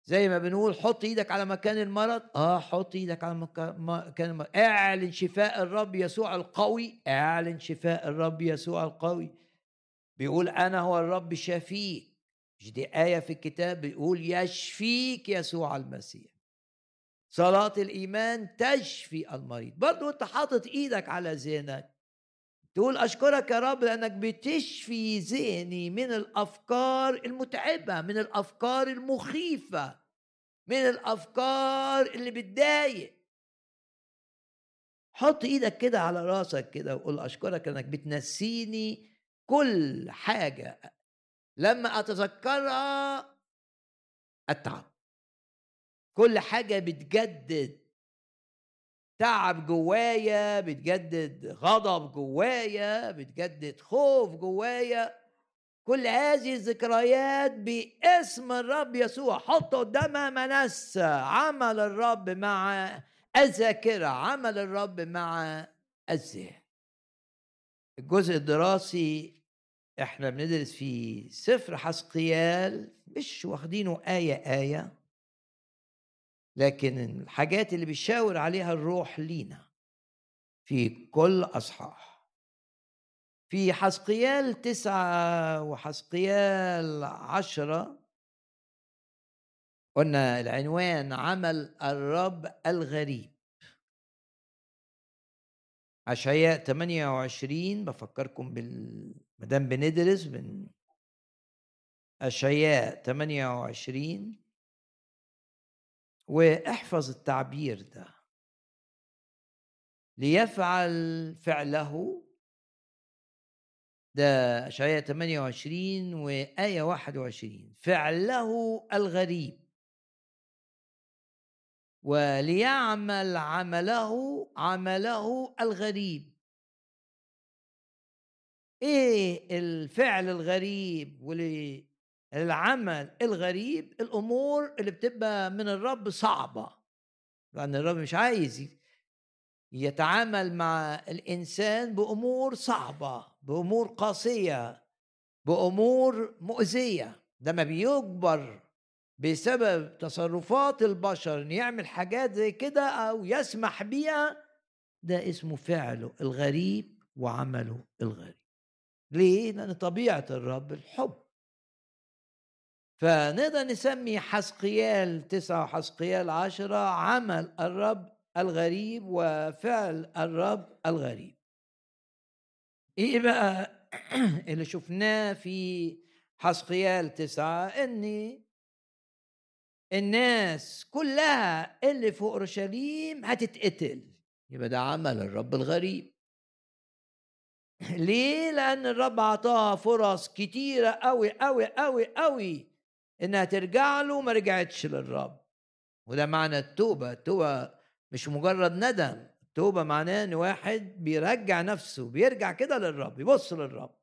زي ما بنقول حط إيدك على مكان المرض. آه حط إيدك على مكان المرض. اعلن شفاء الرب يسوع القوي. اعلن شفاء الرب يسوع القوي. بيقول أنا هو الرب شافيك مش دي آية في الكتاب بيقول يشفيك يسوع المسيح. صلاة الإيمان تشفي المريض. برضو أنت حاطط إيدك على ذهنك. تقول أشكرك يا رب لأنك بتشفي ذهني من الأفكار المتعبة من الأفكار المخيفة من الأفكار اللي بتضايق. حط إيدك كده على راسك كده وقول أشكرك لأنك بتنسيني كل حاجة. لما أتذكرها أتعب. كل حاجة بتجدد. تعب جوايا بتجدد غضب جوايا بتجدد خوف جوايا. كل هذه الذكريات باسم الرب يسوع حط قدامها منسى عمل الرب مع الذاكرة عمل الرب مع الذهن الجزء الدراسي إحنا بندرس في سفر حسقيال مش واخدينه آية آية. لكن الحاجات اللي بيشاور عليها الروح لينا في كل أصحاح. في حسقيال تسعة وحسقيال عشرة. قلنا العنوان عمل الرب الغريب. أشعياء 28 بفكركم بال مدام بندرس بن أشعياء 28 واحفظ التعبير ده. ليفعل فعله. ده اشعياء 28 وآية 21 فعله الغريب. وليعمل عمله عمله الغريب. إيه الفعل الغريب واللي العمل الغريب الأمور اللي بتبقى من الرب صعبة. لأن الرب مش عايز يتعامل مع الإنسان بأمور صعبة بأمور قاسية بأمور مؤذية. لما بيجبر بسبب تصرفات البشر إن يعمل حاجات زي كده أو يسمح بيها. ده اسمه فعله الغريب وعمله الغريب. ليه؟ لأن طبيعة الرب الحب. فنقدر نسمي حسقيال تسعة وحسقيال عشرة عمل الرب الغريب وفعل الرب الغريب. إيه بقى [clears throat] اللي شفناه في حسقيال تسعة؟ إن الناس كلها اللي في أورشليم هتتقتل. يبقى ده عمل الرب الغريب. ليه؟ لأن الرب عطاها فرص كتيرة قوي قوي قوي قوي إنها ترجع له ما رجعتش للرب. وده معنى التوبة. التوبة مش مجرد ندم. التوبة معناه إن واحد بيرجع نفسه بيرجع كده للرب يبص للرب.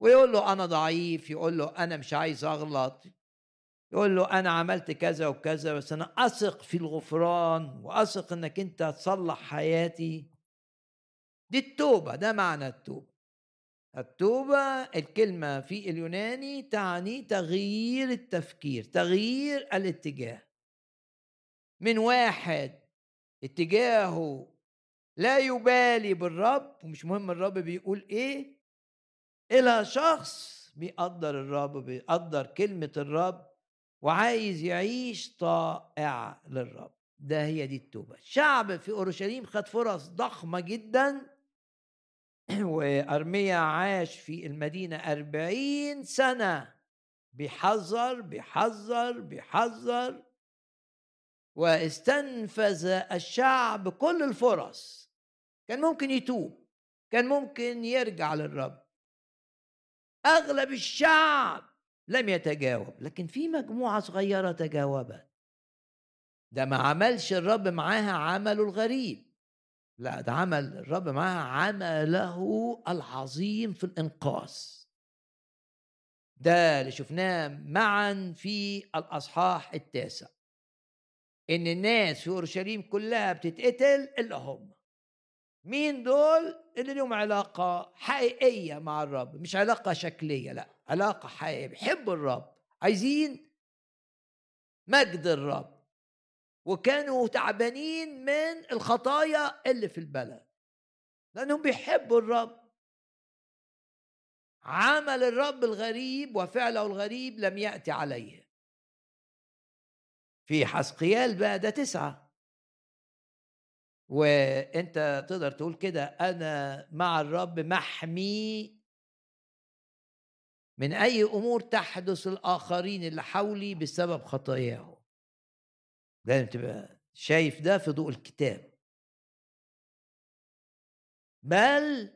ويقول له أنا ضعيف يقول له أنا مش عايز أغلط. يقول له أنا عملت كذا وكذا بس أنا أثق في الغفران وأثق إنك أنت هتصلح حياتي. دي التوبة ده معنى التوبة. التوبة الكلمة في اليوناني تعني تغيير التفكير تغيير الاتجاه. من واحد اتجاهه لا يبالي بالرب ومش مهم الرب بيقول إيه إلى شخص بيقدر الرب بيقدر كلمة الرب وعايز يعيش طائع للرب. ده هي دي التوبة. الشعب في أورشليم خد فرص ضخمة جدا. [clears throat] وارميا عاش في المدينة أربعين سنة. بيحذر بيحذر بيحذر واستنفذ الشعب كل الفرص. كان ممكن يتوب كان ممكن يرجع للرب. أغلب الشعب لم يتجاوب لكن في مجموعة صغيرة تجاوبت. ده ما عملش الرب معاها عمله الغريب. لا ده عمل الرب معاها عمله العظيم في الإنقاذ. ده اللي شفناه معا في الأصحاح التاسع. إن الناس في أورشليم كلها بتتقتل إلا هم. مين دول؟ اللي لهم علاقة حقيقية مع الرب. مش علاقة شكلية لا علاقة حقيقية. بيحبوا الرب. عايزين مجد الرب. وكانوا تعبانين من الخطايا اللي في البلد. لأنهم بيحبوا الرب. عمل الرب الغريب وفعله الغريب لم يأتي عليه. في حسقيال بقى ده تسعة. وأنت تقدر تقول كده أنا مع الرب محمي. من أي أمور تحدث الآخرين اللي حولي بسبب خطاياهم لازم تبقى شايف ده في ضوء الكتاب. بل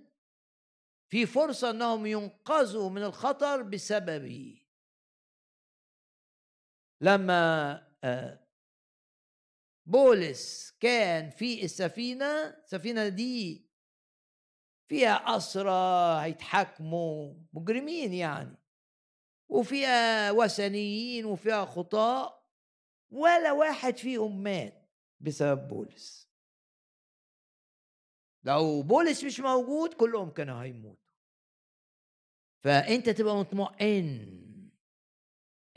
في فرصة أنهم ينقذوا من الخطر بسببي لما آه، بولس كان في السفينة السفينة دي فيها أسرى هيتحاكموا مجرمين يعني وفيها وثنيين وفيها خطاء ولا واحد فيهم مات بسبب بولس. لو بولس مش موجود كلهم كانوا هيموتوا. فأنت تبقى مطمئن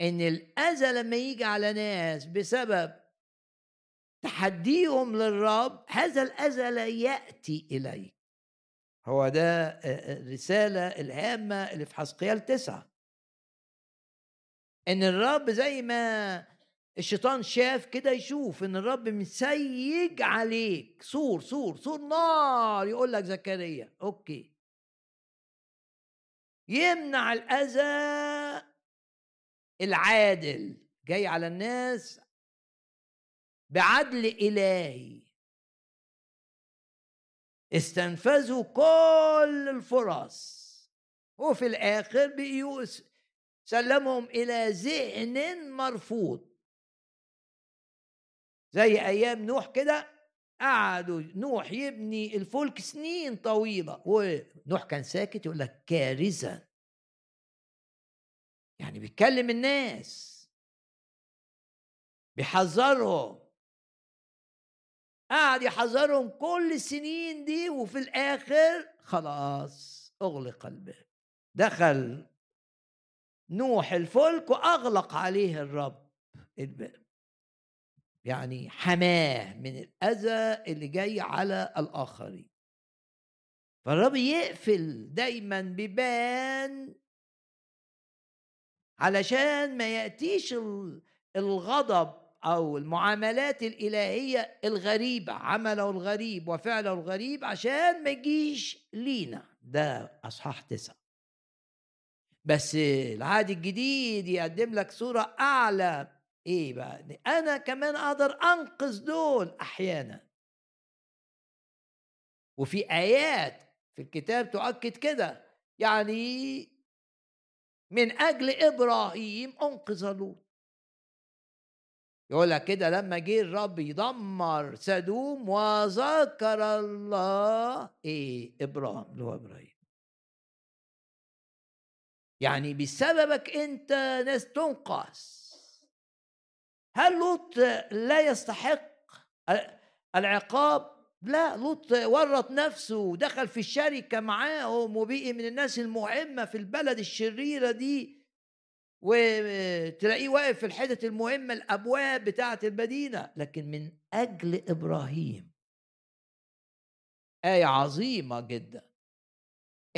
إن الأذى لما يجي على ناس بسبب تحديهم للرب هذا الأذى لا يأتي إليك. هو ده الرسالة الهامة اللي في حزقيال تسعة. إن الرب زي ما الشيطان شاف كده يشوف إن الرب مسيج عليك. سور سور سور نار يقول لك زكريا. okay. يمنع الأذى العادل. جاي على الناس بعدل إلهي. استنفذوا كل الفرص. وفي الآخر بقيوا سلمهم إلى ذهن مرفوض. زي أيام نوح كده قعدوا نوح يبني الفلك سنين طويلة ونوح كان ساكت يقول لك كارثة. يعني بيتكلم الناس. بيحذرهم. قعد يحذرهم كل السنين دي وفي الآخر خلاص أغلق الباب. دخل نوح الفلك وأغلق عليه الرب الباب. يعني حماه من الأذى اللي جاي على الآخرين. فالرب يقفل دايما بيبان علشان ما يأتيش الغضب أو المعاملات الإلهية الغريبة عمله الغريب وفعله الغريب عشان ما يجيش لينا. ده أصحاح تسعة. بس العهد الجديد يقدم لك صورة أعلى إيه بقى؟ أنا كمان أقدر أنقذ دول أحيانا. وفي آيات في الكتاب تؤكد كده يعني من أجل إبراهيم أنقذ لوط. يقول لك كده لما جه الرب يدمر سدوم وذكر الله إيه؟ إبراهيم اللي هو إبراهيم. يعني بسببك أنت ناس تنقص. هل لوط لا يستحق العقاب؟ لا لوط ورط نفسه ودخل في الشركة معاهم وبقي من الناس المهمة في البلد الشريرة دي وتلاقيه واقف في الحتت المهمة الأبواب بتاعة المدينة. لكن من أجل إبراهيم. آية عظيمة جدا.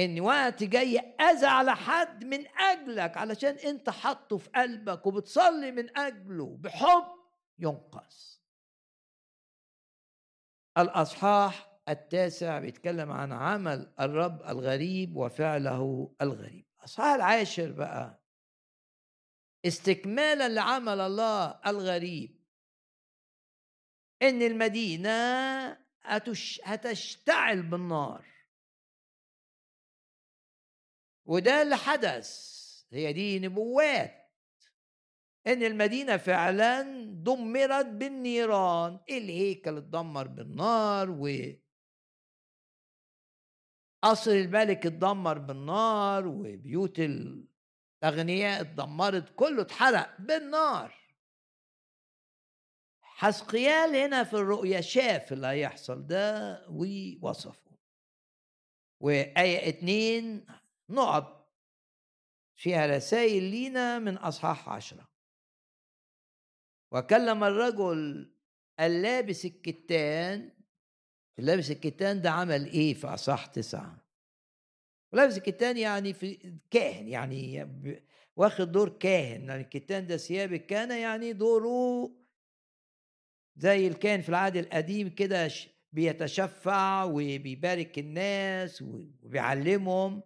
إن وقت جاي أذى على حد من أجلك علشان أنت حاطه في قلبك وبتصلي من أجله بحب ينقذ الأصحاح التاسع بيتكلم عن عمل الرب الغريب وفعله الغريب. الأصحاح العاشر بقى استكمالا لعمل الله الغريب. إن المدينة هتشتعل بالنار. وده اللي حدث. هي دي نبوات. إن المدينة فعلا دمرت بالنيران. الهيكل اتدمر بالنار و قصر الملك اتدمر بالنار وبيوت الأغنياء اتدمرت. كله اتحرق بالنار. حسقيال هنا في الرؤيا شاف اللي هيحصل ده ووصفه. وآية اتنين نقط فيها رسائل لينا من أصحاح عشرة. وكلم الرجل اللابس الكتان اللابس الكتان ده عمل إيه في اصح تسعة؟ ولابس الكتان يعني في كاهن يعني واخد دور كاهن يعني الكتان ده ثياب الكهنه يعني دوره زي الكاهن في العهد القديم كده بيتشفع وبيبارك الناس وبيعلمهم.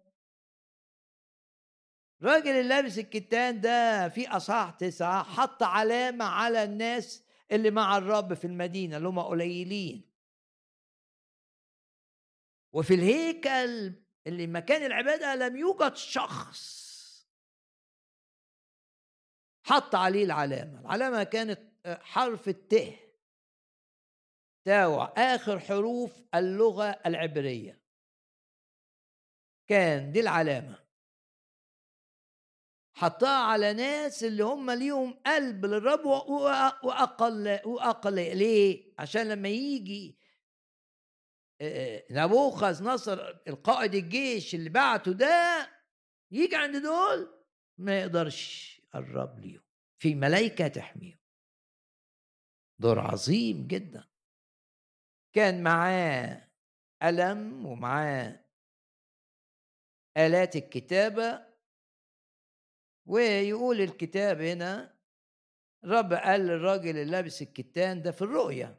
الراجل اللي لابس الكتان ده في أصحاح تسعة حط علامة على الناس اللي مع الرب في المدينة اللي هم قليلين. وفي الهيكل اللي مكان العبادة لم يوجد شخص. حط عليه العلامة العلامة كانت حرف الت. تاوع آخر حروف اللغة العبرية. كان دي العلامة. حطها على ناس اللي هم ليهم قلب للرب واقل واقل ليه؟ عشان لما يجي نبوخذ نصر القائد الجيش اللي بعته ده يجي عند دول ما يقدرش يقرب ليهم. في ملائكة تحميهم. دور عظيم جدا. كان معاه قلم ومعاه آلات الكتابة ويقول الكتاب هنا رب قال للراجل اللي لابس الكتان ده في الرؤيا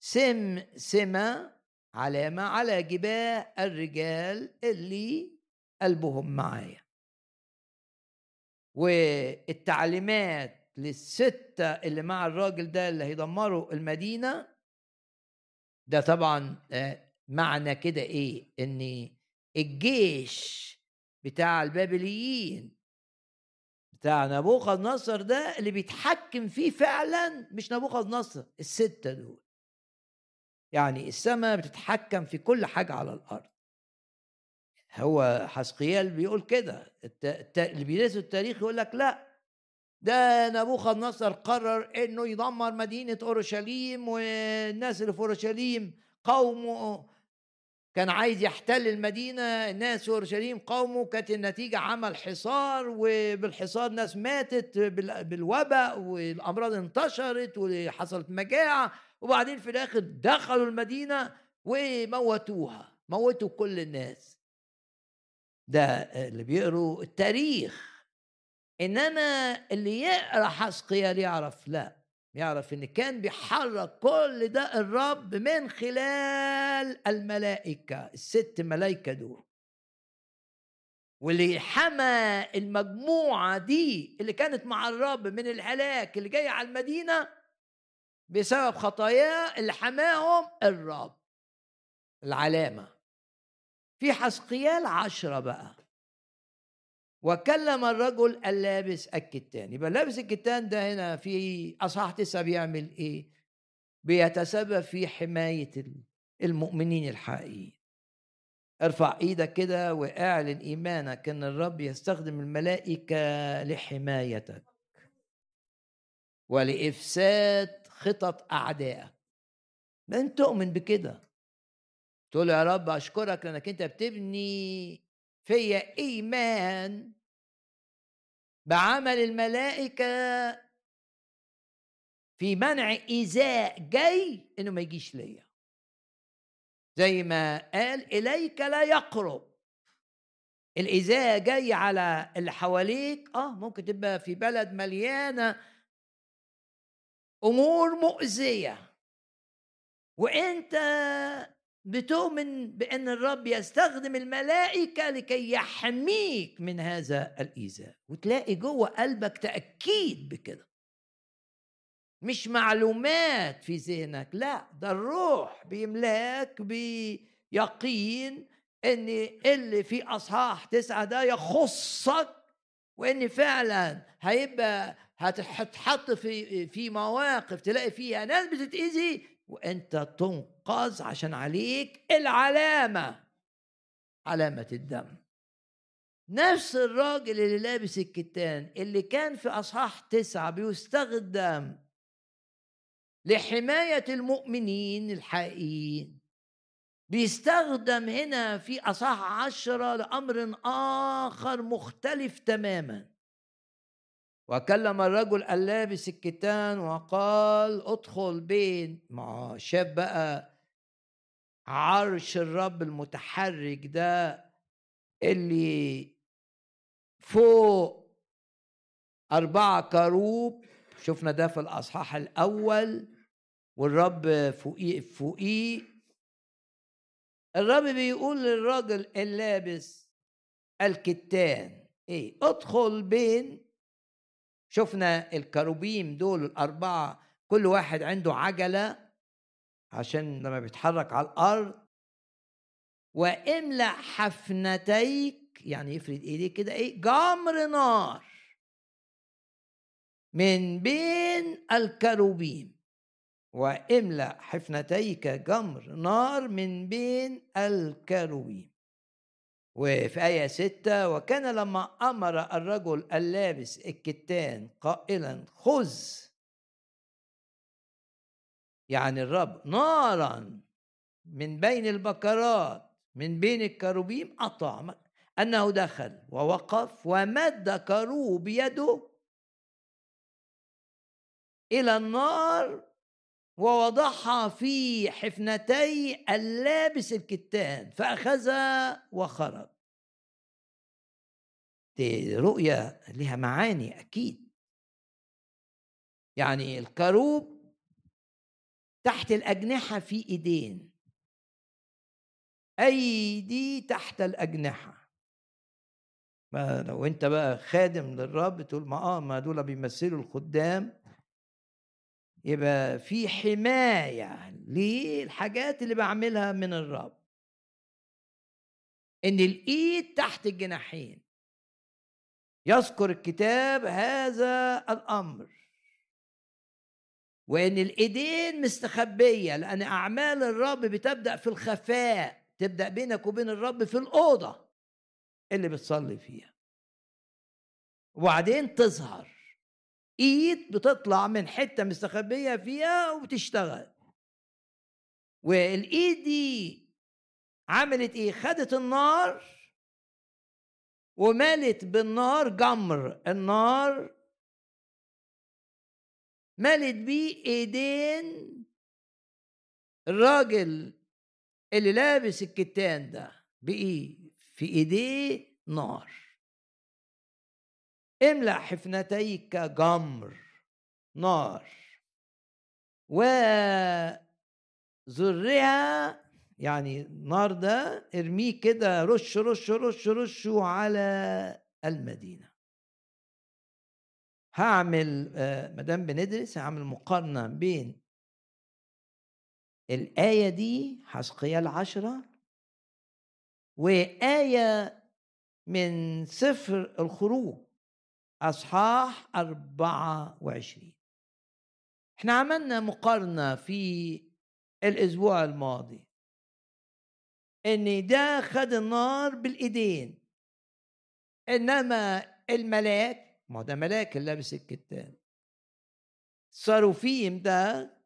سم سمة علامة على جباه الرجال اللي قلبهم معايا. والتعليمات للستة اللي مع الراجل ده اللي هيدمروا المدينة ده طبعا آه، معنى كده إيه؟ إن الجيش بتاع البابليين بتاع نبوخذ نصر ده اللي بيتحكم فيه فعلا مش نبوخذ نصر الستة دول. يعني السماء بتتحكم في كل حاجة على الأرض. هو حسقيال بيقول كده اللي بيدرسوا التاريخ يقول لك لا ده نبوخذ نصر قرر إنه يدمر مدينة أورشليم والناس اللي في أورشليم قومه كان عايز يحتل المدينة الناس أورشليم قومه كانت النتيجة عمل حصار وبالحصار ناس ماتت بالوباء والأمراض انتشرت وحصلت مجاعة وبعدين في الآخر دخلوا المدينة وموتوها موتوا كل الناس. ده اللي بيقروا التاريخ. إنما اللي يقرأ حسقيال يعرف لا. يعرف إن كان بيحرك كل ده الرب من خلال الملائكة الست ملائكة دول. واللي حمى المجموعة دي اللي كانت مع الرب من الهلاك اللي جاي على المدينة بسبب خطاياه اللي حماهم الرب العلامة. في حسقيال عشرة بقى. وكلم الرجل اللابس الكتان. يبقى لابس الكتان ده هنا في أصحاح تسعة بيعمل إيه؟ بيتسبب في حماية المؤمنين الحقيقيين. ارفع إيدك كده واعلن إيمانك إن الرب يستخدم الملائكة لحمايتك. ولإفساد خطط أعدائك. من تؤمن بكده. تقول يا رب أشكرك لأنك أنت بتبني فيا إيمان بعمل الملائكة في منع إيذاء جاي إنه ما يجيش ليا. زي ما قال إليك لا يقرب. الإيذاء جاي على اللي حواليك آه ممكن تبقى في بلد مليانة أمور مؤذية. وأنت بتؤمن بأن الرب يستخدم الملائكة لكي يحميك من هذا الإيذاء. وتلاقي جوه قلبك تأكيد بكده. مش معلومات في ذهنك لا ده الروح بيملاك بيقين إن اللي في أصحاح تسعة ده يخصك وإن فعلا هيبقى هتتحط في في مواقف تلاقي فيها ناس بتتأذي وأنت تنقذ عشان عليك العلامة علامة الدم. نفس الراجل اللي لابس الكتان اللي كان في أصحاح تسعة بيستخدم لحماية المؤمنين الحقيقيين. بيستخدم هنا في أصح عشرة لأمر آخر مختلف تماما. وكلم الرجل اللابس الكتان وقال ادخل بين ما شاف بقى عرش الرب المتحرك ده اللي فوق أربعة كروب شفنا ده في الأصحاح الأول والرب فوقيه فوقيه. الرب بيقول للراجل اللابس الكتان إيه ادخل بين شفنا الكروبيم دول الأربعة كل واحد عنده عجلة عشان لما بيتحرك على الأرض. واملأ حفنتيك يعني يفرد ايديك كده إيه جمر نار من بين الكروبيم. واملأ حفنتيك جمر نار من بين الكروبيم. وفي آية ستة وكان لما أمر الرجل اللابس الكتان قائلا خذ. يعني الرب نارا من بين البكرات من بين الكروبيم أطعم أنه دخل ووقف ومد كروب يده إلى النار ووضعها في حفنتي اللابس الكتان فأخذها وخرج. دي رؤية لها معاني أكيد. يعني الكروب تحت الأجنحة في إيدين. أيدي تحت الأجنحة. ما لو أنت بقى خادم للرب تقول ما آه ما دول بيمثلوا الخدام. يبقى في حماية للحاجات اللي بعملها من الرب. إن الإيد تحت الجناحين. يذكر الكتاب هذا الأمر. وإن الإيدين مستخبية لأن أعمال الرب بتبدأ في الخفاء تبدأ بينك وبين الرب في الأوضة اللي بتصلي فيها. وبعدين تظهر. ايد بتطلع من حتة مستخبية فيها وبتشتغل. والايد دي عملت إيه؟ خدت النار وملت بالنار جمر. النار ملت بيه ايدين الراجل اللي لابس الكتان ده. بإيه؟ في ايديه نار. املأ حفنتيك جمر نار. وزرها يعني النار ده ارميه كده رش رش رش رشه على المدينة. هعمل آه، مدام بندرس هعمل مقارنة بين الآية دي حسقيال عشرة وآية من سفر الخروج. أصحاح 24 إحنا عملنا مقارنة في الأسبوع الماضي. إن ده خد النار بالإيدين. إنما الملاك ما ده ملاك اللي لابس الكتان. الصاروفيم ده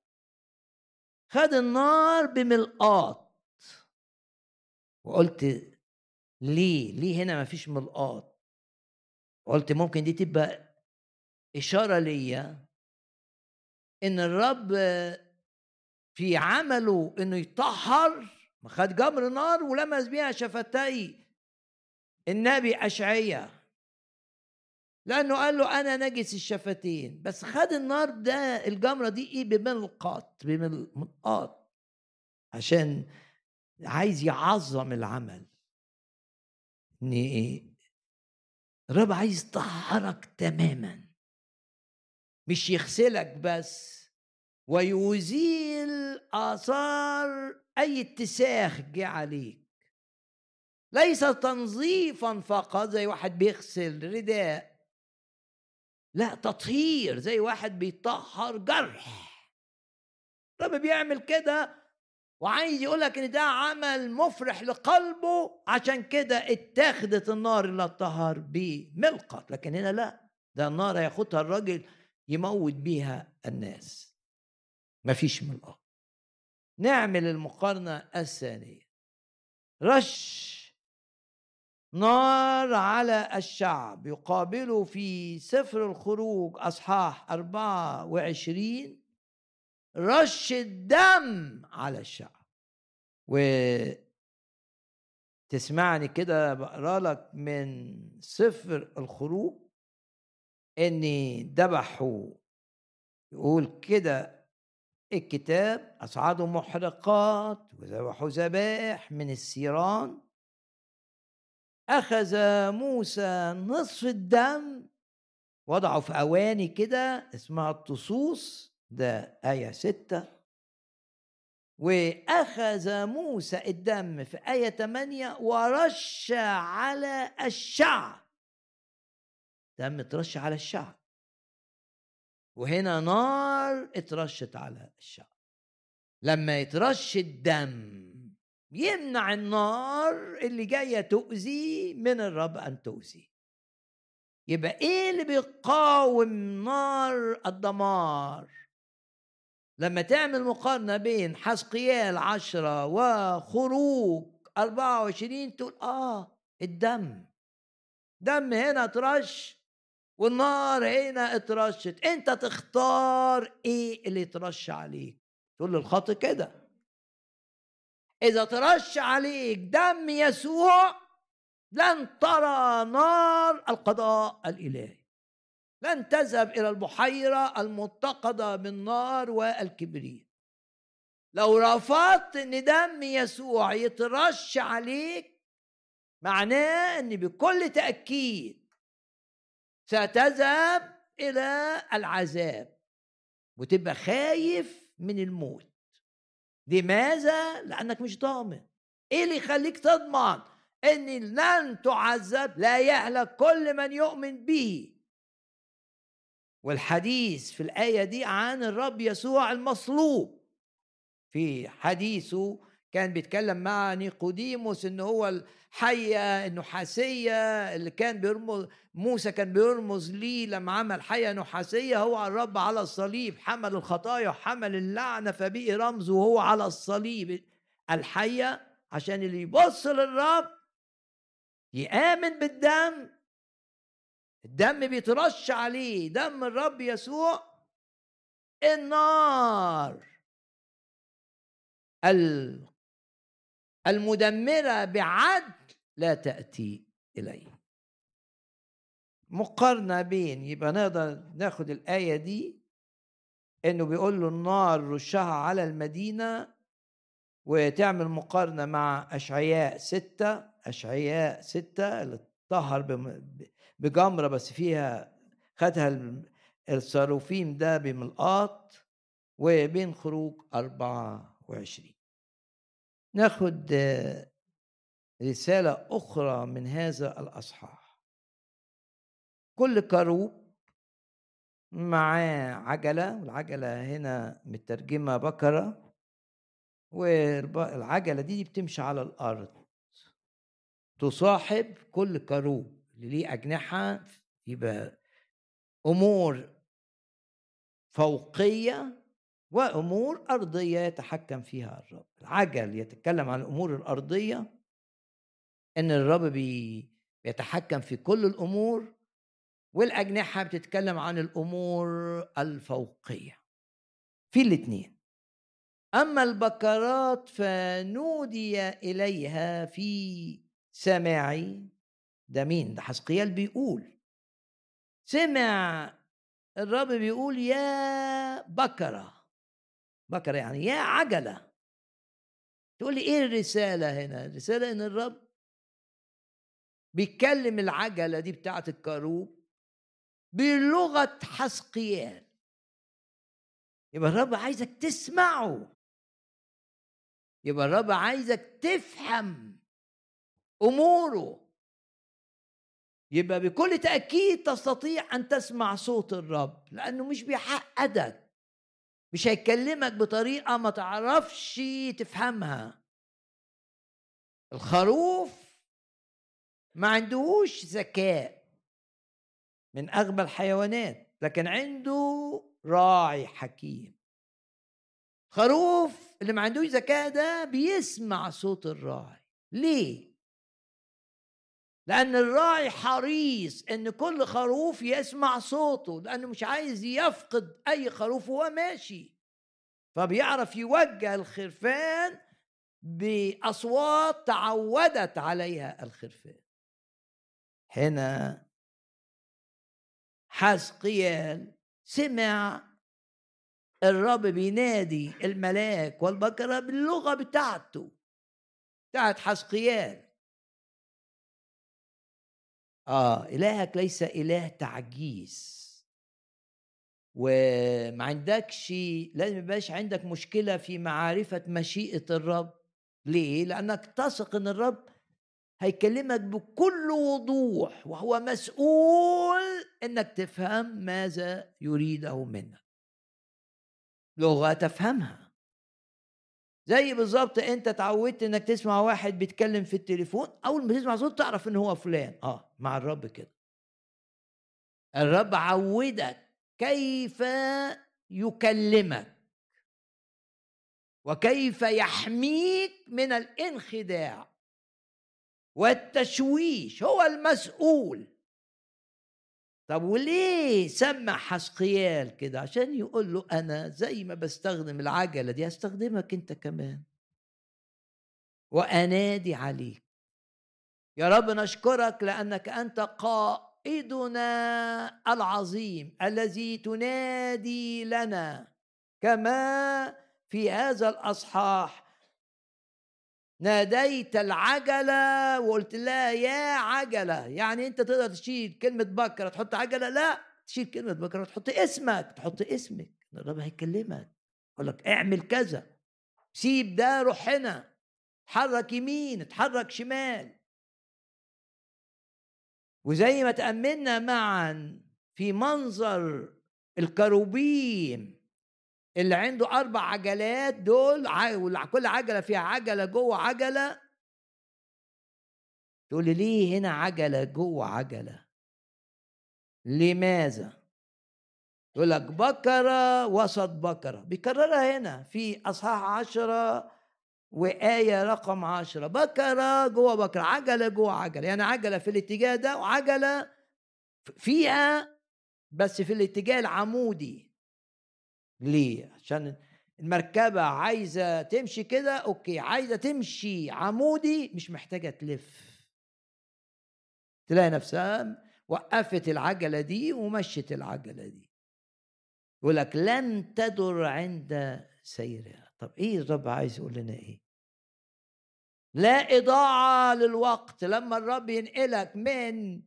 خد النار بملقاط. وقلت ليه؟ ليه هنا ما فيش ملقاط؟ قلت ممكن دي تبقى إشارة ليا إن الرب في عمله إنه يطهر خد جمر نار ولمس بيها شفتي النبي أشعية. لأنه قال له أنا نجس الشفتين بس خد النار ده الجمرة دي إيه؟ بملقاط بملقاط عشان عايز يعظم العمل. إيه الرب عايز يطهرك تماما. مش يغسلك بس ويزيل آثار أي اتساخ جه عليك. ليس تنظيفا فقط زي واحد بيغسل رداء. لا تطهير زي واحد بيطهر جرح. الرب بيعمل كده وعايز يقول لك إن ده عمل مفرح لقلبه عشان كده اتاخدت النار اللي اتطهر بملقط لكن هنا لا ده النار هياخدها الراجل يموت بيها الناس. مفيش ملقط نعمل المقارنة الثانية. رش نار على الشعب يقابله في سفر الخروج أصحاح 24 رش الدم على الشعب و تسمعني كده بقرأ لك من سفر الخروج اني ذبحوا يقول كده الكتاب أصعدوا محرقات وذبحوا ذبائح من السيران. أخذ موسى نصف الدم وضعه في أواني كده اسمها الطصوص. ده آية ستة. وأخذ موسى الدم في آية 8 ورش على الشعب دم اترش على الشعب وهنا نار اترشت على الشعب لما يترش الدم يمنع النار اللي جاية تؤذي من الرب أن تؤذي. يبقى إيه اللي بيقاوم نار الدمار؟ لما تعمل مقارنة بين حسقيال عشرة وخروج أربعة وعشرين تقول آه الدم. دم هنا اترش والنار هنا اترشت. أنت تختار إيه اللي يترش عليك؟ تقول للخط كده. إذا ترش عليك دم يسوع لن ترى نار القضاء الإلهي. لن تذهب إلى البحيرة المتقده بالنار والكبريت لو رفضت إن دم يسوع يترش عليك معناه إن بكل تأكيد ستذهب إلى العذاب وتبقى خايف من الموت. لماذا؟ لأنك مش ضامن. إيه اللي يخليك تضمن إن لن تعذب؟ لا يهلك كل من يؤمن به. والحديث في الآية دي عن الرب يسوع المصلوب. في حديثه كان بيتكلم مع نيقوديموس إن هو الحية النحاسية اللي كان بيرمز موسى كان بيرمز ليه لما عمل حية نحاسية هو الرب على الصليب حمل الخطايا وحمل اللعنة فبقي رمزه وهو على الصليب. الحية عشان اللي يبص للرب يآمن بالدم الدم بيترش عليه دم الرب يسوع النار. المدمرة بعدل لا تأتي إليه. مقارنة بين يبقى نقدر ناخد الآية دي إنه بيقول له النار رشها على المدينة وتعمل مقارنة مع أشعياء ستة أشعياء ستة اللي طهر بجمرة بس فيها خدها الصاروفيم ده بملقاط وبين خروج أربعة وعشرين. ناخد رسالة أخرى من هذا الأصحاح. كل كروب معاه عجلة والعجلة هنا مترجمة بكرة والعجلة دي بتمشي على الأرض. تصاحب كل كروب. اللي ليه أجنحة يبقى أمور فوقية وأمور أرضية يتحكم فيها الرب. العجل يتكلم عن الأمور الأرضية إن الرب بي بيتحكم في كل الأمور والأجنحة بتتكلم عن الأمور الفوقية. في الاثنين أما البكرات فنودي إليها في سماعي ده مين؟ ده حسقيال بيقول. سمع الرب بيقول يا بكرة. بكرة يعني يا عجلة. تقول لي إيه الرسالة هنا؟ الرسالة إن الرب بيتكلم العجلة دي بتاعت الكروب بلغة حسقيال يبقى الرب عايزك تسمعه. يبقى الرب عايزك تفهم أموره. يبقى بكل تأكيد تستطيع أن تسمع صوت الرب لأنه مش بيحقدك. مش هيكلمك بطريقة ما تعرفش تفهمها. الخروف ما عندهوش ذكاء من أغبى الحيوانات لكن عنده راعي حكيم. خروف اللي ما عندوش ذكاء ده بيسمع صوت الراعي. ليه؟ لأن الراعي حريص إن كل خروف يسمع صوته لأنه مش عايز يفقد أي خروف وهو ماشي. فبيعرف يوجه الخرفان بأصوات تعودت عليها الخرفان. هنا حزقيال سمع الرب بينادي الملاك والبكرة باللغة بتاعته. بتاعت حزقيال آه إلهك ليس إله تعجيز. وما عندكش لازم يبقاش عندك مشكلة في معرفة مشيئة الرب. ليه؟ لأنك تثق إن الرب هيكلمك بكل وضوح وهو مسؤول إنك تفهم ماذا يريده منك. لغة تفهمها. زي بالظبط انت اتعودت انك تسمع واحد بيتكلم في التليفون اول ما تسمع صوت تعرف ان هو فلان. آه مع الرب كده. الرب عودك كيف يكلمك وكيف يحميك من الانخداع والتشويش. هو المسؤول. طب وليه سمع حسقيال كده؟ عشان يقول له أنا زي ما بستخدم العجلة دي هستخدمك أنت كمان. وأنادي عليك. يا رب نشكرك لأنك أنت قائدنا العظيم الذي تنادي لنا كما في هذا الأصحاح ناديت العجلة وقلت لها يا عجلة. يعني أنت تقدر تشيل كلمة بكرة تحط عجلة؟ لا. تشيل كلمة بكرة تحط اسمك. تحط اسمك. الرب هيكلمك. يقول لك اعمل كذا. سيب ده روح هنا. اتحرك يمين اتحرك شمال. وزي ما تأملنا معا في منظر الكروبيم. اللي عنده أربع عجلات دول كل عجلة فيها عجلة جوه عجلة. تقول لي ليه هنا عجلة جوه عجلة؟ لماذا؟ يقول لك بكرة وسط بكرة. بيكررها هنا في أصحاح عشرة وآية رقم عشرة. بكرة جوه بكرة عجلة جوه عجلة. يعني عجلة في الاتجاه ده وعجلة فيها بس في الاتجاه العمودي. ليه؟ عشان المركبة عايزة تمشي كده أوكي عايزة تمشي عمودي مش محتاجة تلف. تلاقي نفسها وقفت العجلة دي ومشت العجلة دي. يقول لك لن تدر عند سيرها. طب إيه الرب عايز يقول لنا إيه؟ لا إضاعة للوقت. لما الرب ينقلك من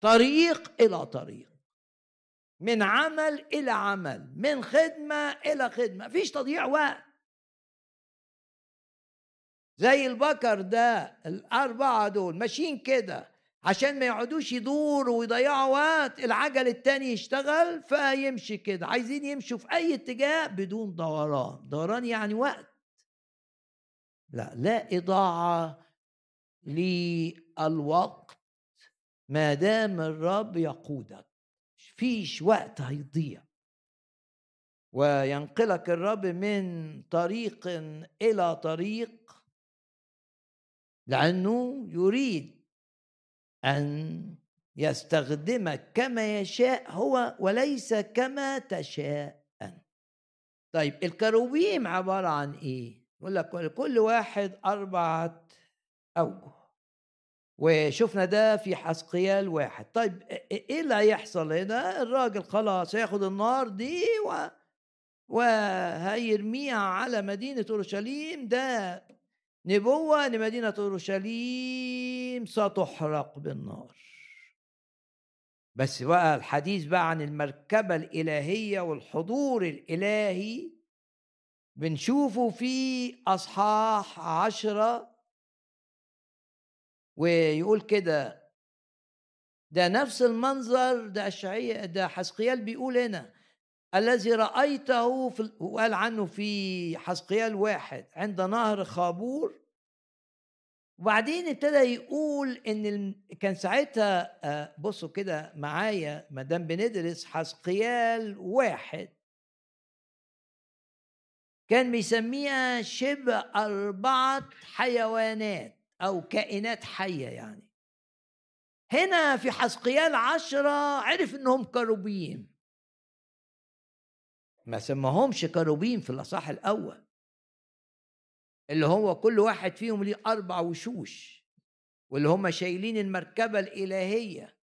طريق إلى طريق. من عمل إلى عمل من خدمة إلى خدمة مفيش تضييع وقت. زي البكر ده الأربعة دول ماشيين كده عشان ما يقعدوش يدوروا ويضيعوا وقت العجل التاني يشتغل فيمشي كده عايزين يمشوا في أي اتجاه بدون دوران. دوران يعني وقت. لا لا إضاعة للوقت ما دام الرب يقودك. فيش وقت هيضيع. وينقلك الرب من طريق إلى طريق لأنه يريد أن يستخدمك كما يشاء هو وليس كما تشاء أنت. طيب الكروبيم عبارة عن إيه؟ يقول لك كل واحد أربعة أوجه. وشفنا ده في حسقيال واحد. طيب إيه اللي هيحصل هنا؟ الراجل خلاص هياخد النار دي و... وهيرميها على مدينة أورشليم. ده نبوة لمدينة أورشليم ستحرق بالنار. بس بقى الحديث بقى عن المركبة الإلهية والحضور الإلهي بنشوفه في أصحاح عشرة ويقول كده ده نفس المنظر ده أشعية ده حسقيال بيقول هنا الذي رأيته في وقال عنه في حسقيال واحد عند نهر خابور. وبعدين ابتدى يقول إن كان ساعتها آه، بصوا كده معايا ما دام بندرس حسقيال واحد. كان بيسميها شبه أربعة حيوانات. أو كائنات حية يعني. هنا في حسقيال عشرة عرف إنهم كروبيم ما سماهمش كروبيم في الأصح الأول. اللي هو كل واحد فيهم ليه أربع وشوش واللي هم شايلين المركبة الإلهية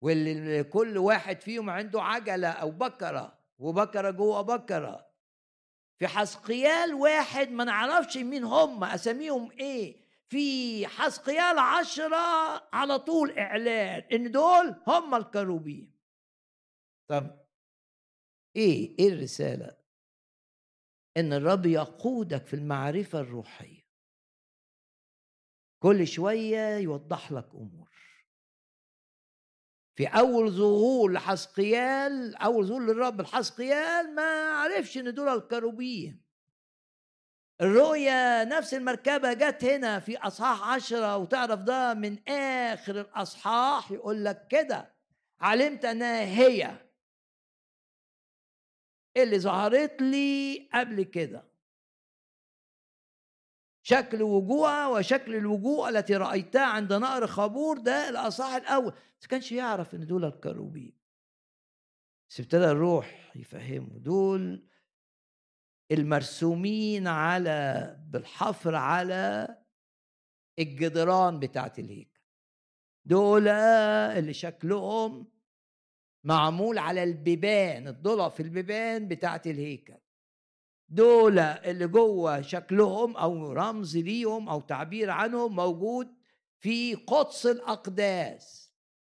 واللي كل واحد فيهم عنده عجلة أو بكرة وبكرة جوه بكرة. في حسقيال واحد ما نعرفش مين هم أساميهم إيه؟ في حسقيال عشرة على طول إعلان إن دول هم الكروبين. طب إيه إيه الرسالة؟ إن الرب يقودك في المعرفة الروحية. كل شوية يوضح لك أمور. في أول ظهور لحسقيال أول ظهور للرب لحسقيال ما عرفش إن دول الكروبين. الرؤية نفس المركبة جت هنا في أصحاح عشرة وتعرف ده من آخر الأصحاح يقول لك كده علمت أنها هي اللي ظهرت لي قبل كده. شكل وجوهها وشكل الوجوه التي رأيتها عند نهر خابور ده الأصح الأول. بس كانش يعرف إن دول الكروبين بس ابتدى الروح يفهمه دول المرسومين على بالحفر على الجدران بتاعت الهيكل. دول اللي شكلهم معمول على البيبان الضلع في البيبان بتاعت الهيكل. دول اللي جوه شكلهم أو رمز ليهم أو تعبير عنهم موجود في قدس الأقداس.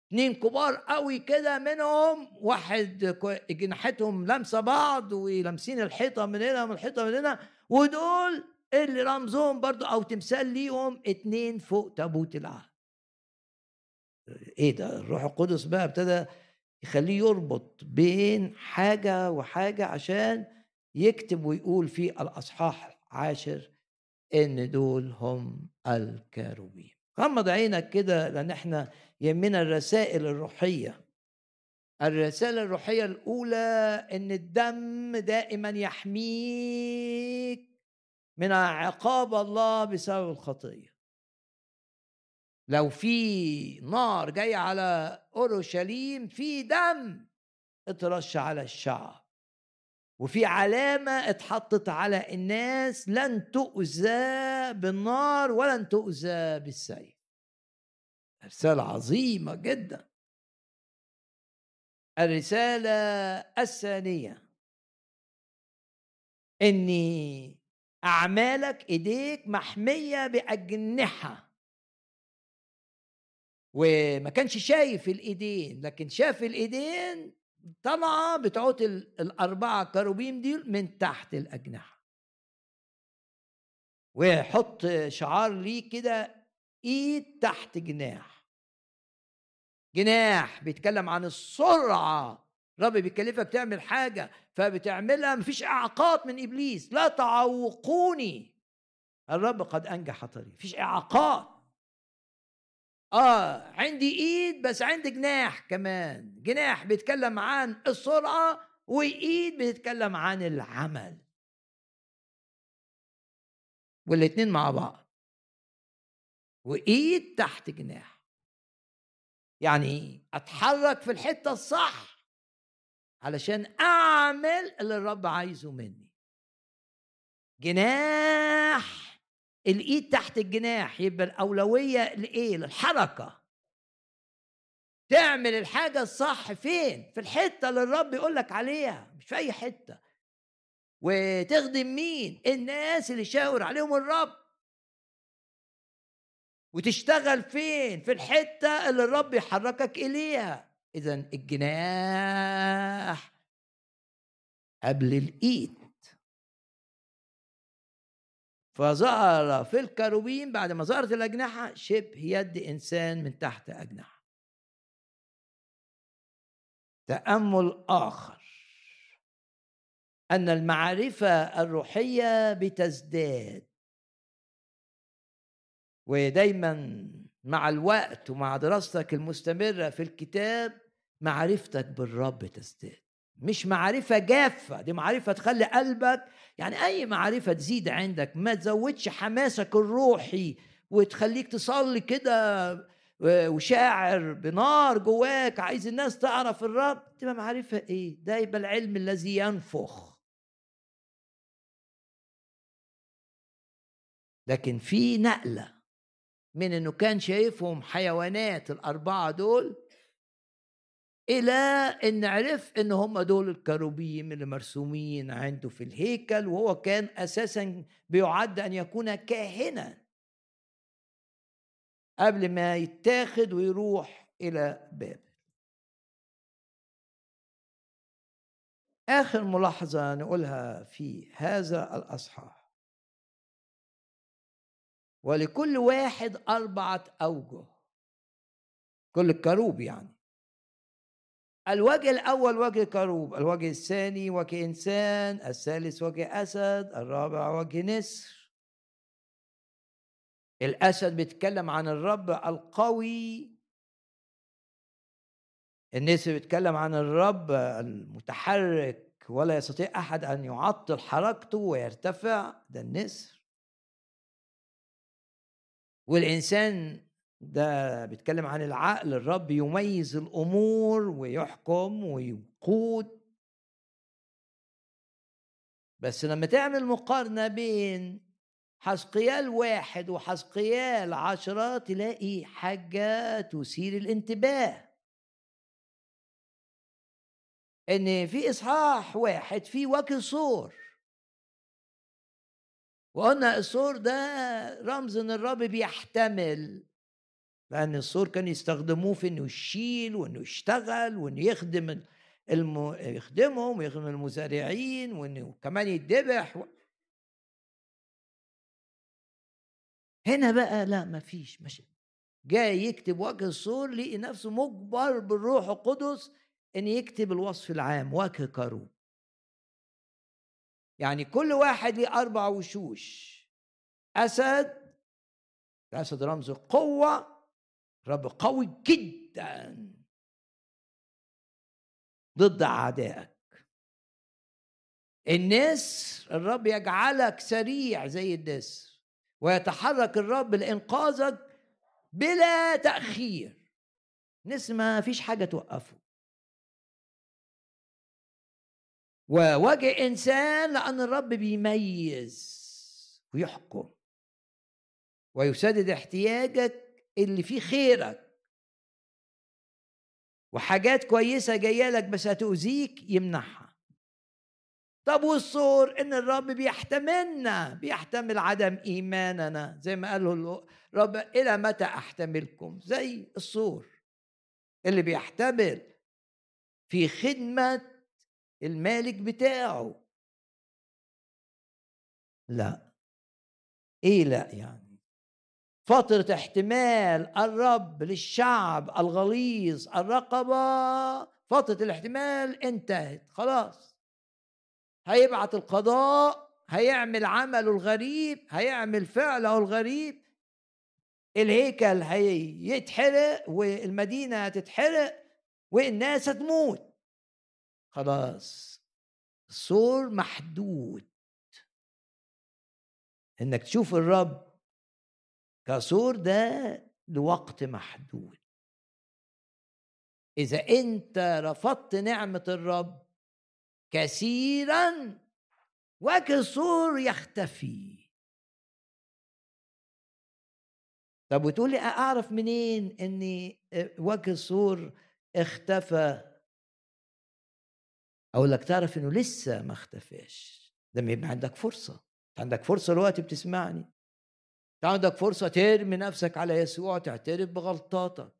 اتنين كبار قوي كده منهم واحد جناحتهم لامسة بعض ولامسين الحيطة من هنا من الحيطة من هنا ودول اللي رمزهم برضو أو تمثال ليهم اتنين فوق تابوت العهد إيه ده؟ الروح القدس بقى ابتدى يخليه يربط بين حاجة وحاجة عشان يكتب ويقول في الأصحاح العاشر إن دول هم الكاروبين. غمض عينك كده لأن إحنا يهمنا الرسائل الروحية. الرسالة الروحية الأولى إن الدم دائما يحميك من عقاب الله بسبب الخطية. لو في نار جاية على أورشليم في دم اترش على الشعب. وفي علامة اتحطت على الناس لن تؤذى بالنار ولن تؤذى بالسيف. رسالة عظيمة جدا. الرسالة الثانية. إني أعمالك إيديك محمية بأجنحة. وما كانش شايف الإيدين لكن شاف الإيدين طالعه بتعوت الأربعة كروبيم دي من تحت الأجنحة. ويحط شعار ليه كده إيد تحت جناح. جناح بيتكلم عن السرعة. رب بيكلفك تعمل حاجة فبتعملها مفيش إعاقات من إبليس. لا تعوقوني. الرب قد أنجح طريق. مفيش إعاقات. آه عندي إيد بس عندي جناح كمان. جناح بيتكلم عن السرعة وإيد بتتكلم عن العمل. والاتنين مع بعض. وإيد تحت جناح. يعني أتحرك في الحتة الصح علشان أعمل اللي الرب عايزه مني. جناح الإيد تحت الجناح يبقى الأولوية لإيه؟ للحركة. تعمل الحاجة الصح فين؟ في الحتة اللي الرب يقول لك عليها مش في أي حتة. وتخدم مين؟ الناس اللي شاور عليهم الرب. وتشتغل فين؟ في الحتة اللي الرب يحركك إليها. اذا الجناح قبل الإيد. فظهر في الكروبين بعد ما ظهرت الأجنحة شبه يد إنسان من تحت أجنحة. تأمل آخر. أن المعرفة الروحية بتزداد. ودايما مع الوقت ومع دراستك المستمرة في الكتاب معرفتك بالرب تزداد. مش معرفة جافة دي معرفة تخلي قلبك يعني أي معرفة تزيد عندك ما تزودش حماسك الروحي وتخليك تصلي كده وشاعر بنار جواك عايز الناس تعرف الرب تبقى معرفة إيه؟ ده يبقى العلم الذي ينفخ. لكن في نقلة من إنه كان شايفهم حيوانات الأربعة دول إلى إن عرف إن هم دول الكروبيم اللي مرسومين عنده في الهيكل وهو كان أساسا بيعد أن يكون كاهنا. قبل ما يتاخد ويروح إلى بابل. آخر ملاحظة نقولها في هذا الأصحاح. ولكل واحد أربعة أوجه. كل الكروب يعني. الوجه الأول وجه كروب الوجه الثاني وجه إنسان الثالث وجه أسد الرابع وجه نسر. الأسد بيتكلم عن الرب القوي. النسر بيتكلم عن الرب المتحرك ولا يستطيع أحد أن يعطل حركته ويرتفع ده النسر. والإنسان ده بيتكلم عن العقل الرب يميز الأمور ويحكم ويقود. بس لما تعمل مقارنة بين حسقيال واحد وحسقيال عشرة تلاقي حاجة تثير الانتباه. إن في إصحاح واحد في وجه صور. وقلنا الصور ده رمز إن الرب بيحتمل لأن السور كان يستخدموه في إنه يشيل وإنه يشتغل وإنه يخدم الم... يخدمهم ويخدم المزارعين وإنه كمان يتذبح و... هنا بقى لا ما فيش مش جاي يكتب وجه السور لقي نفسه مجبر بالروح القدس إن يكتب الوصف العام وجه كروب يعني كل واحد ليه أربع وشوش. أسد الاسد رمز القوه رب قوي جدا. ضد أعدائك. النسر الرب يجعلك سريع زي النسر ويتحرك الرب لإنقاذك بلا تأخير. نسر ما فيش حاجة توقفه. ووجه إنسان لأن الرب بيميز ويحكم ويسدد احتياجك اللي فيه خيرك. وحاجات كويسة جاية لك بس هتؤذيك يمنعها طب والصور؟ إن الرب بيحتملنا بيحتمل عدم إيماننا. زي ما قاله الرب إلى متى أحتملكم؟ زي الصور. اللي بيحتمل في خدمة المالك بتاعه. لا. إيه لا يعني؟ فترة احتمال الرب للشعب الغليظ الرقبة فترة الاحتمال انتهت خلاص. هيبعت القضاء هيعمل عمله الغريب هيعمل فعله الغريب. الهيكل هيتحرق والمدينة هتتحرق والناس هتموت. خلاص السور محدود. إنك تشوف الرب كسور ده لوقت محدود. إذا أنت رفضت نعمة الرب كثيرا وجه السور يختفي. طب وتقول لي أعرف منين ان وجه السور اختفى؟ أقول لك تعرف إنه لسه ما اختفاش. لما يبقى عندك فرصة. عندك فرصة دلوقتي بتسمعني. عندك فرصة ترمي نفسك على يسوع تعترف بغلطاتك.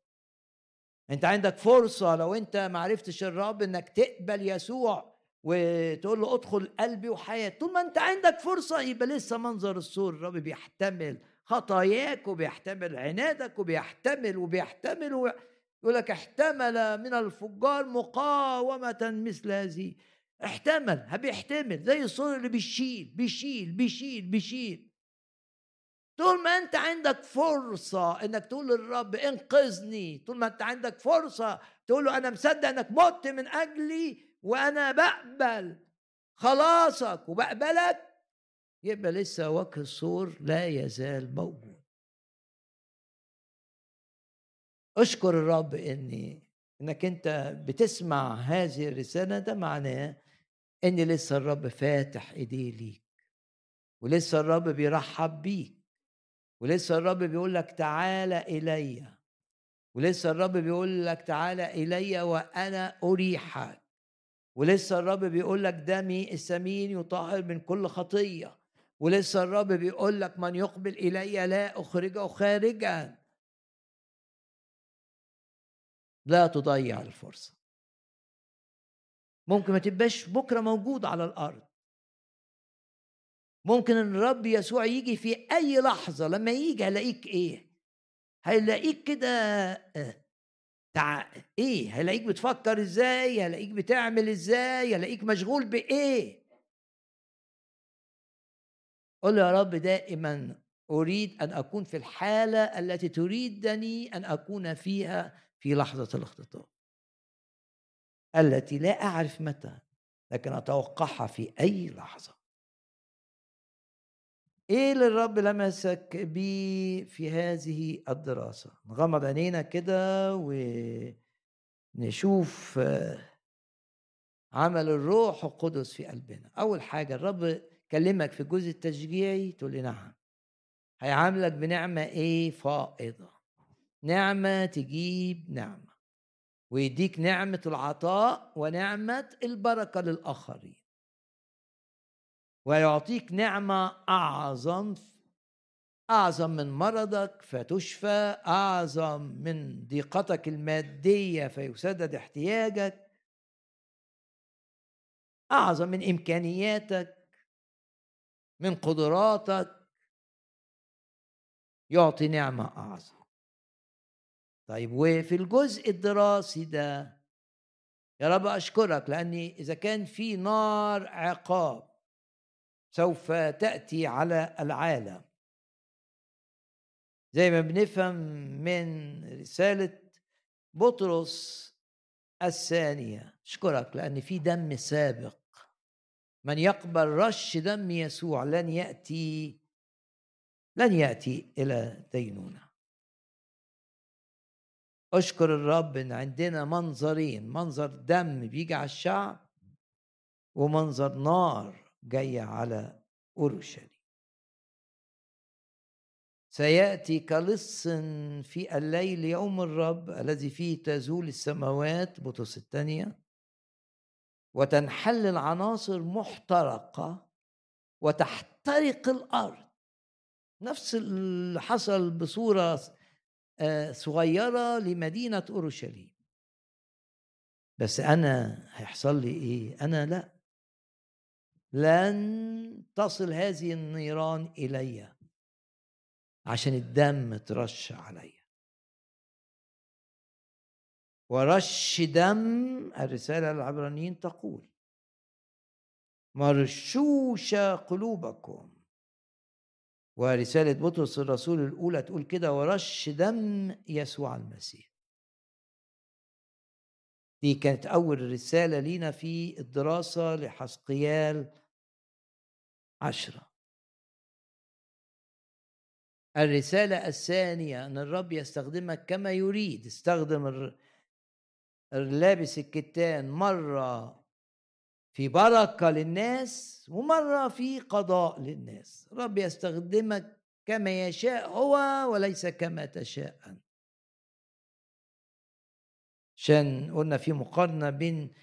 أنت عندك فرصة لو أنت ما عرفتش الرب إنك تقبل يسوع وتقول له ادخل قلبي وحياتي. طول ما أنت عندك فرصة يبقى لسه منظر السور. الرب بيحتمل خطاياك وبيحتمل عنادك وبيحتمل وبيحتمل يقول لك احتمل من الفجار مقاومة مثل هذه. احتمل بيحتمل زي السور اللي بيشيل بيشيل بيشيل بيشيل. طول ما انت عندك فرصة انك تقول للرب انقذني طول ما انت عندك فرصة تقول له أنا مصدق أنك مت من أجلي وأنا بقبل خلاصك وبقبلك يبقى لسه وجه السور لا يزال موجود. أشكر الرب إني إنك أنت بتسمع هذه الرسالة ده معناه ان لسه الرب فاتح ايديه ليك ولسه الرب بيرحب بيك ولسه الرب بيقول لك تعالى إلي ولسه الرب بيقول لك تعالى إلي وأنا أريحك ولسه الرب بيقول لك دمي السمين يطهر من كل خطية ولسه الرب بيقول لك من يقبل إلي لا أخرجه خارجا. لا تضيع الفرصة. ممكن ما تبقاش بكرة موجود على الأرض. ممكن إن الرب يسوع يجي في أي لحظة لما يجي هلاقيك إيه؟ هيلاقيك كده آه، تع... إيه؟ هلاقيك بتفكر إزاي؟ هلاقيك بتعمل إزاي؟ هلاقيك مشغول بإيه؟ قل يا رب دائما أريد أن أكون في الحالة التي تريدني أن أكون فيها في لحظة الاختطاف. التي لا أعرف متى لكن أتوقعها في أي لحظة. إيه اللي الرب لمسك بيه في هذه الدراسة؟ نغمض عينينا كده ونشوف عمل الروح القدس في قلبنا. أول حاجة الرب كلمك في الجزء التشجيعي تقول لي نعم. هيعاملك بنعمة إيه؟ فائضة. نعمة تجيب نعمة ويديك نعمة العطاء ونعمة البركة للآخرين. ويعطيك نعمة أعظم أعظم من مرضك فتشفى أعظم من ضيقتك المادية فيسدد احتياجك. أعظم من إمكانياتك من قدراتك. يعطي نعمة أعظم. طيب وفي الجزء الدراسي ده يا رب أشكرك لأني إذا كان في نار عقاب سوف تأتي على العالم. زي ما بنفهم من رسالة بطرس الثانية أشكرك لأن في دم سابق. من يقبل رش دم يسوع لن يأتي لن يأتي إلى دينونة أشكر الرب إن عندنا منظرين منظر دم بيجي على الشعب ومنظر نار جاية على أورشليم. سيأتي كلص في الليل يوم الرب الذي فيه تزول السماوات بطرس الثانية وتنحل العناصر محترقة وتحترق الأرض. نفس اللي حصل بصورة آه، صغيرة لمدينة أورشليم. بس أنا هيحصل لي إيه؟ أنا لأ. لن تصل هذه النيران إلي. عشان الدم ترش علي. ورش دم الرسالة للعبرانيين تقول مرشوش قلوبكم ورسالة بطرس الرسول الأولى تقول كده ورش دم يسوع المسيح. دي كانت أول رسالة لينا في الدراسة لحسقيال عشرة. الرسالة الثانية أن الرب يستخدمك كما يريد. استخدم اللابس الكتان مرة في بركة للناس ومرة في قضاء للناس. الرب يستخدمك كما يشاء هو وليس كما تشاء أنت. عشان قلنا في مقارنة بين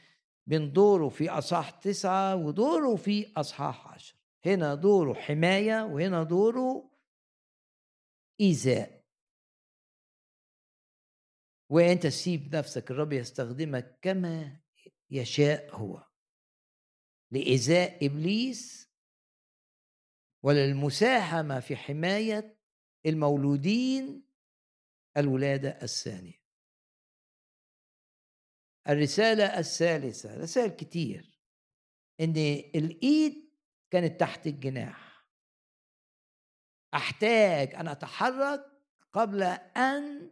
بين دوره في أصحاح تسعة ودوره في أصحاح عشر. هنا دوره حماية وهنا دوره إيذاء. وأنت سيب نفسك الرب يستخدمك كما يشاء هو. لإيذاء إبليس وللمساهمة في حماية المولودين الولادة الثانية. الرسالة الثالثة رسائل كتير. إن الإيد كانت تحت الجناح. أحتاج أن أتحرك قبل أن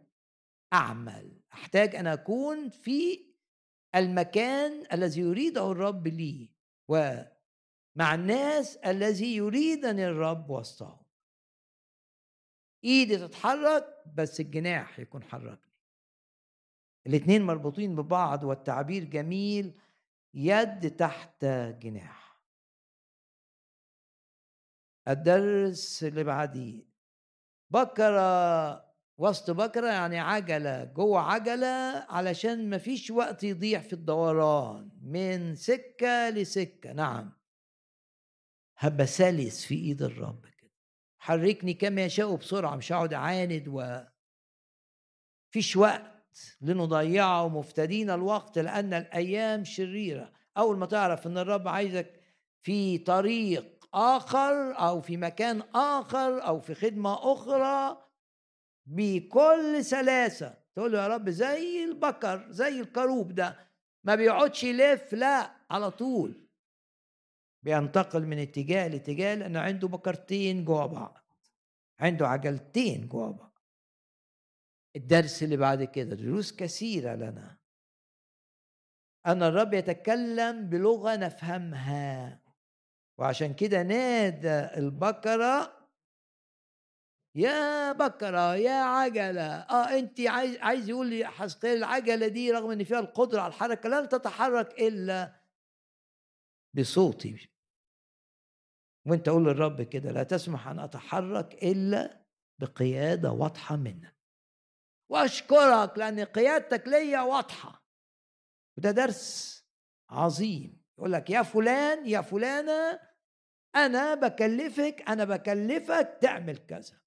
أعمل. أحتاج أن أكون في المكان الذي يريده الرب لي. ومع الناس الذي يريدني الرب وسطهم. إيدي تتحرك بس الجناح يكون حركني. الاثنين مربوطين ببعض والتعبير جميل يد تحت جناح. الدرس اللي بعديه. بكرة وسط بكرة يعني عجلة جوه عجلة علشان مفيش وقت يضيع في الدوران. من سكة لسكة نعم. هبقى سلس في إيد الرب كده. حركني كما يشاء بسرعة مش هقعد أعاند و فيش وقت لنضيعه مفتدين الوقت لأن الأيام شريرة. أول ما تعرف أن الرب عايزك في طريق آخر أو في مكان آخر أو في خدمة أخرى بكل سلاسة. تقول له يا رب زي البكر زي الكروب ده ما بيقعدش يلف لا على طول. بينتقل من اتجاه لاتجاه لأنه عنده بكرتين جوا بعض. عنده عجلتين جوا بعض. الدرس اللي بعد كده دروس كثيرة لنا. أن الرب يتكلم بلغة نفهمها. وعشان كده نادى البقرة يا بكرة يا عجلة. آه انت عايز عايز يقول لي حسقيل العجلة دي رغم إن فيها القدرة على الحركة لن تتحرك إلا بصوتي. وأنت قول للرب كده لا تسمح أن أتحرك إلا بقيادة واضحة منك. وأشكرك لأن قيادتك ليا واضحة. وده درس عظيم. يقول لك يا فلان يا فلانة أنا بكلفك أنا بكلفك تعمل كذا.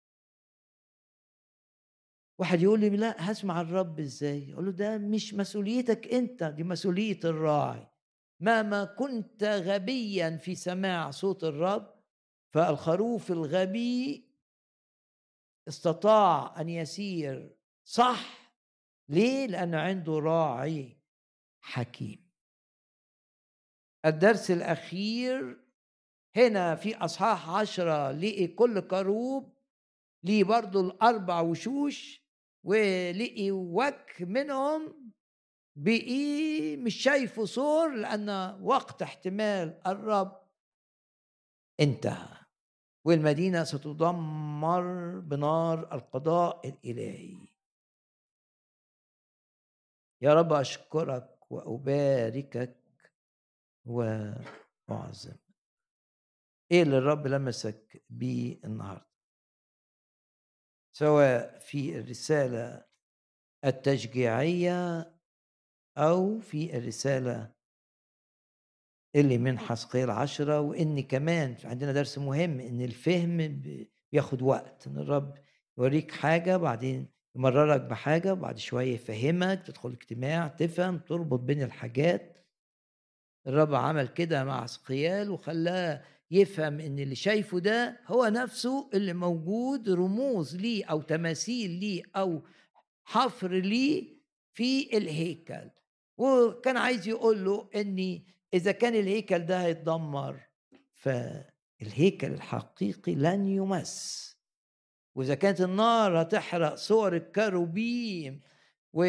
واحد يقول لي لا هسمع الرب إزاي؟ أقول له ده مش مسؤوليتك أنت دي مسؤولية الراعي. مهما كنت غبيا في سماع صوت الرب فالخروف الغبي استطاع أن يسير. صح ليه؟ لأنه عنده راعي حكيم. الدرس الأخير هنا في أصحاح عشرة لقي كل كروب ليه برضو الأربع وشوش ولقي وك منهم بقي مش شايفه صور لأن وقت احتمال الرب انتهى والمدينة ستدمر بنار القضاء الإلهي. يا رب أشكرك وأباركك وأعظم. إيه اللي الرب لمسك بيه النهاردة؟ سواء في الرسالة التشجيعية أو في الرسالة اللي من حسقيل عشرة وإن كمان عندنا درس مهم إن الفهم بياخد وقت إن الرب يوريك حاجة بعدين يمررك بحاجة وبعد شوية يفهمك تدخل اجتماع تفهم تربط بين الحاجات. الرب عمل كده مع سقيال وخلاه يفهم إن اللي شايفه ده هو نفسه اللي موجود رموز ليه أو تماثيل ليه أو حفر ليه في الهيكل. وكان عايز يقول له اني إذا كان الهيكل ده هيتدمر ف الهيكل الحقيقي لن يمس. وإذا كانت النار هتحرق صور الكروبيم و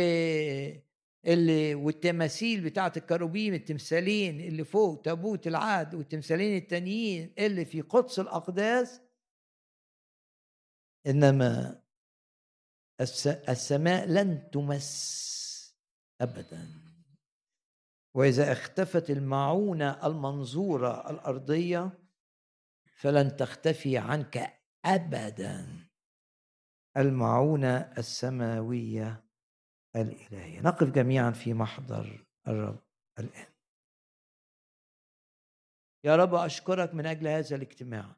اللي والتماثيل بتاعت الكروبيم التمثالين اللي فوق تابوت العهد والتمثالين التانيين اللي في قدس الأقداس. إنما السماء لن تمس ابدا. وإذا اختفت المعونة المنظورة الأرضية فلن تختفي عنك ابدا. المعونة السماوية الإلهية. نقف جميعا في محضر الرب الآن. يا رب أشكرك من أجل هذا الاجتماع.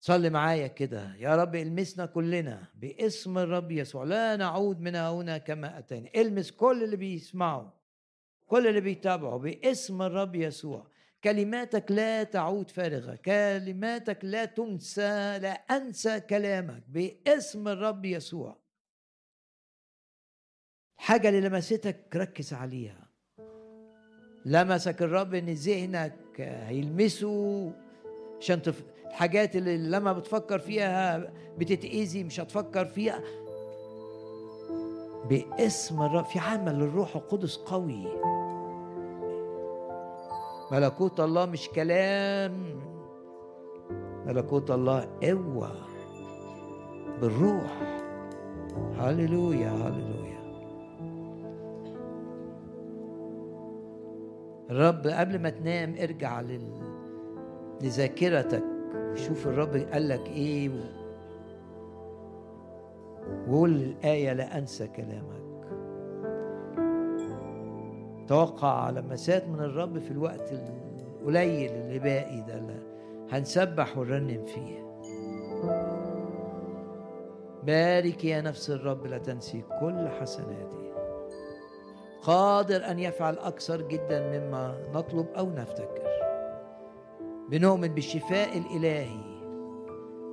صلي معايا كده. يا رب المسنا كلنا باسم الرب يسوع. لا نعود من هنا كما أتينا. المس كل اللي بيسمعوا كل اللي بيتابعوا باسم الرب يسوع. كلماتك لا تعود فارغة. كلماتك لا تنسى لا أنسى كلامك باسم الرب يسوع. حاجة اللي لمستك ركز عليها. لمسك الرب إن ذهنك هيلمسه عشان تف... الحاجات اللي لما بتفكر فيها بتتأذي مش هتفكر فيها. باسم الرب في عمل للروح القدس قوي. ملكوت الله مش كلام. ملكوت الله قوة بالروح. هللويا هللويا. الرب قبل ما تنام ارجع لل... لذاكرتك. شوف الرب قال لك إيه وقول الآية لا أنسى كلامك. توقع لمسات من الرب في الوقت القليل اللي باقي ده اللي هنسبح ونرنم فيه. بارك يا نفس الرب لا تنسي كل حسناتي. قادر أن يفعل أكثر جدا مما نطلب أو نفتكر. بنؤمن بالشفاء الإلهي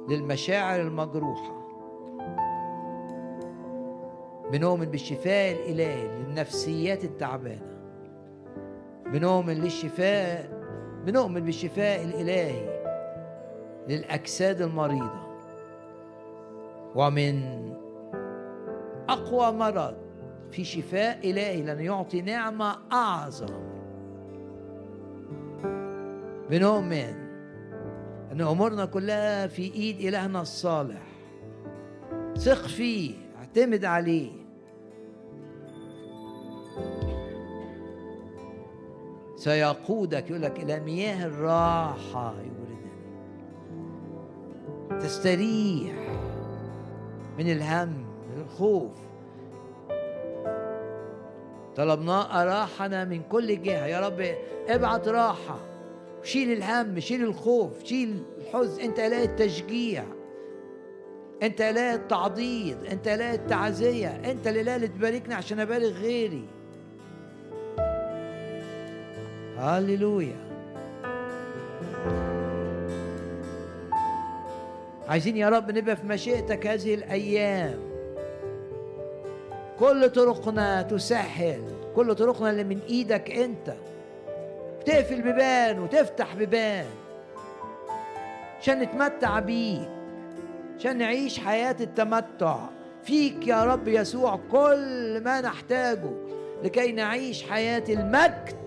للمشاعر المجروحة. بنؤمن بالشفاء الإلهي للنفسيات التعبانة. بنؤمن للشفاء بنؤمن بالشفاء الإلهي للأجساد المريضة. ومن أقوى مرض في شفاء إلهي لأنه يعطي نعمة أعظم. بنؤمن أن أمورنا كلها في إيد إلهنا الصالح. ثق فيه اعتمد عليه. سيقودك يقول لك إلى مياه الراحة يوردني. تستريح من الهم من الخوف. طلبنا أراحنا من كل جهة. يا رب ابعت راحة. شيل الهم شيل الخوف شيل الحزن. أنت اله التشجيع أنت اله التعضيد أنت اله التعزية أنت الاله اللي تباركني عشان ابارك غيري. هللويا. عايزين يا رب نبقى في مشيئتك هذه الأيام. كل طرقنا تسهل كل طرقنا اللي من إيدك أنت. تقفل بيبان وتفتح بيبان عشان نتمتع بيك عشان نعيش حياة التمتع. فيك يا رب يسوع كل ما نحتاجه لكي نعيش حياة المجد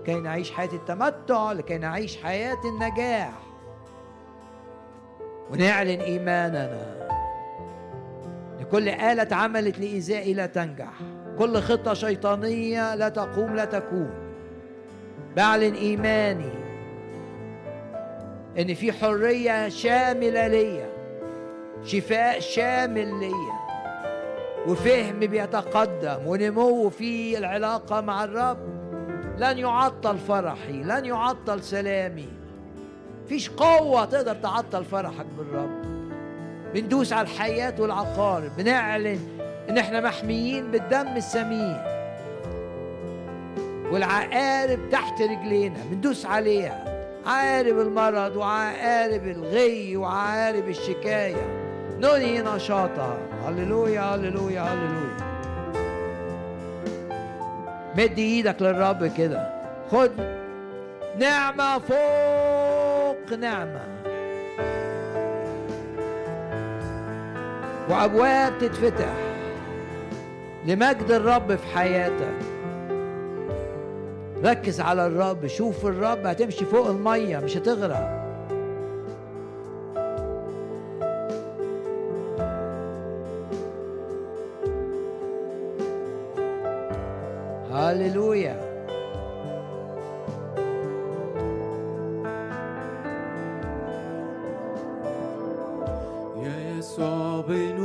لكي نعيش حياة التمتع لكي نعيش حياة النجاح. ونعلن إيماننا. لكل آلة اتعملت لإيذائي لا تنجح. كل خطة شيطانية لا تقوم لا تكون. بعلن إيماني إن في حرية شاملة ليا شفاء شامل ليا. وفهم بيتقدم ونمو في العلاقة مع الرب. لن يعطل فرحي لن يعطل سلامي. فيش قوة تقدر تعطل فرحك بالرب. بندوس على الحيات والعقارب بنعلن إن إحنا محميين بالدم السمين. والعقارب تحت رجلينا بندوس عليها. عقارب المرض وعقارب الغي وعقارب الشكاية. ننهي نشاطها. هللويا هللويا هللويا. مد إيدك للرب كده. خد نعمة فوق نعمة. وأبواب تتفتح لمجد الرب في حياتك. ركز على الرب شوف الرب هتمشي فوق المية مش هتغرق. هللويا. يسوع بنورك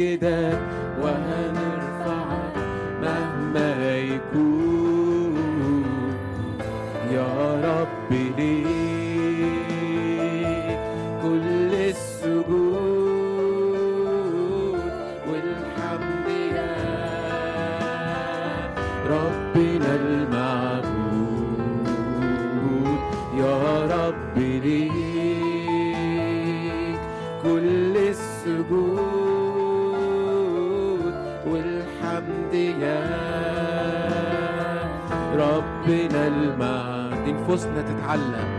هنمجدك وهنرفعك نفوسنا تتعلم.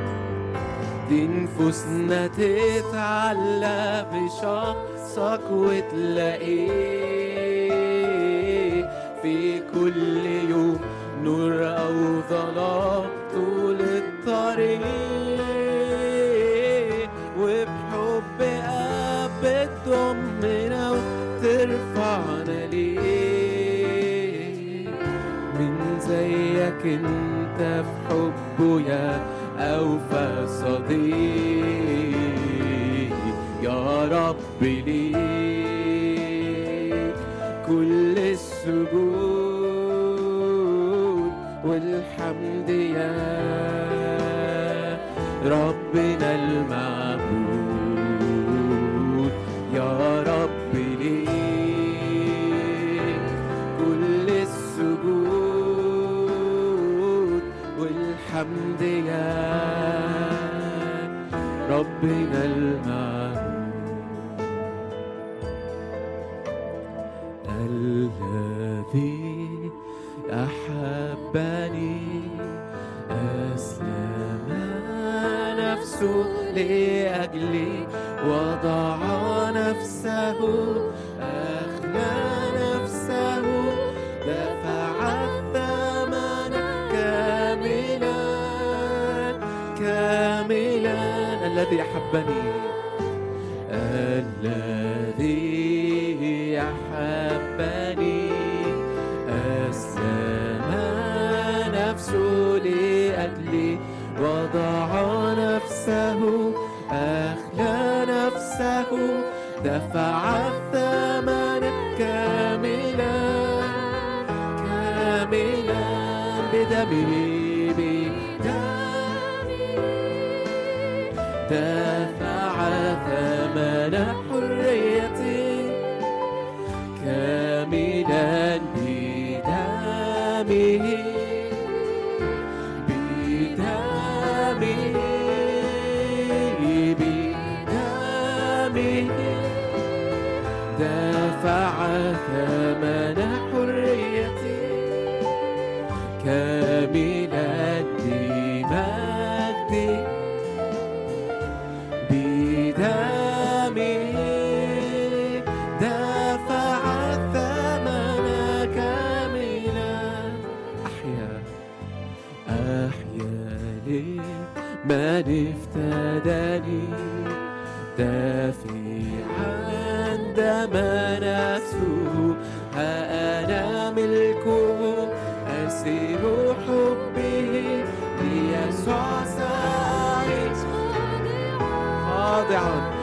دي نفوسنا تتعلق بشخصك وتلاقيه. في كل يوم نور أو ظلام طول الطريق. وبحب أب تضمنا وترفعنا ليه. من زيك أنت في يا أوفى صديق يا رب ليك كل السجود والحمد يا ربنا المعبود ربنا المعبود الذي أحبني. الذي أحبني. أسلم نفسه لأجلي. وضع نفسه أخلى نفسه. دفع الثمن كاملا كاملا بدمه. دافعا دم نفسه ها أنا ملكه أسير حبه ليسوع سعيد خاضعا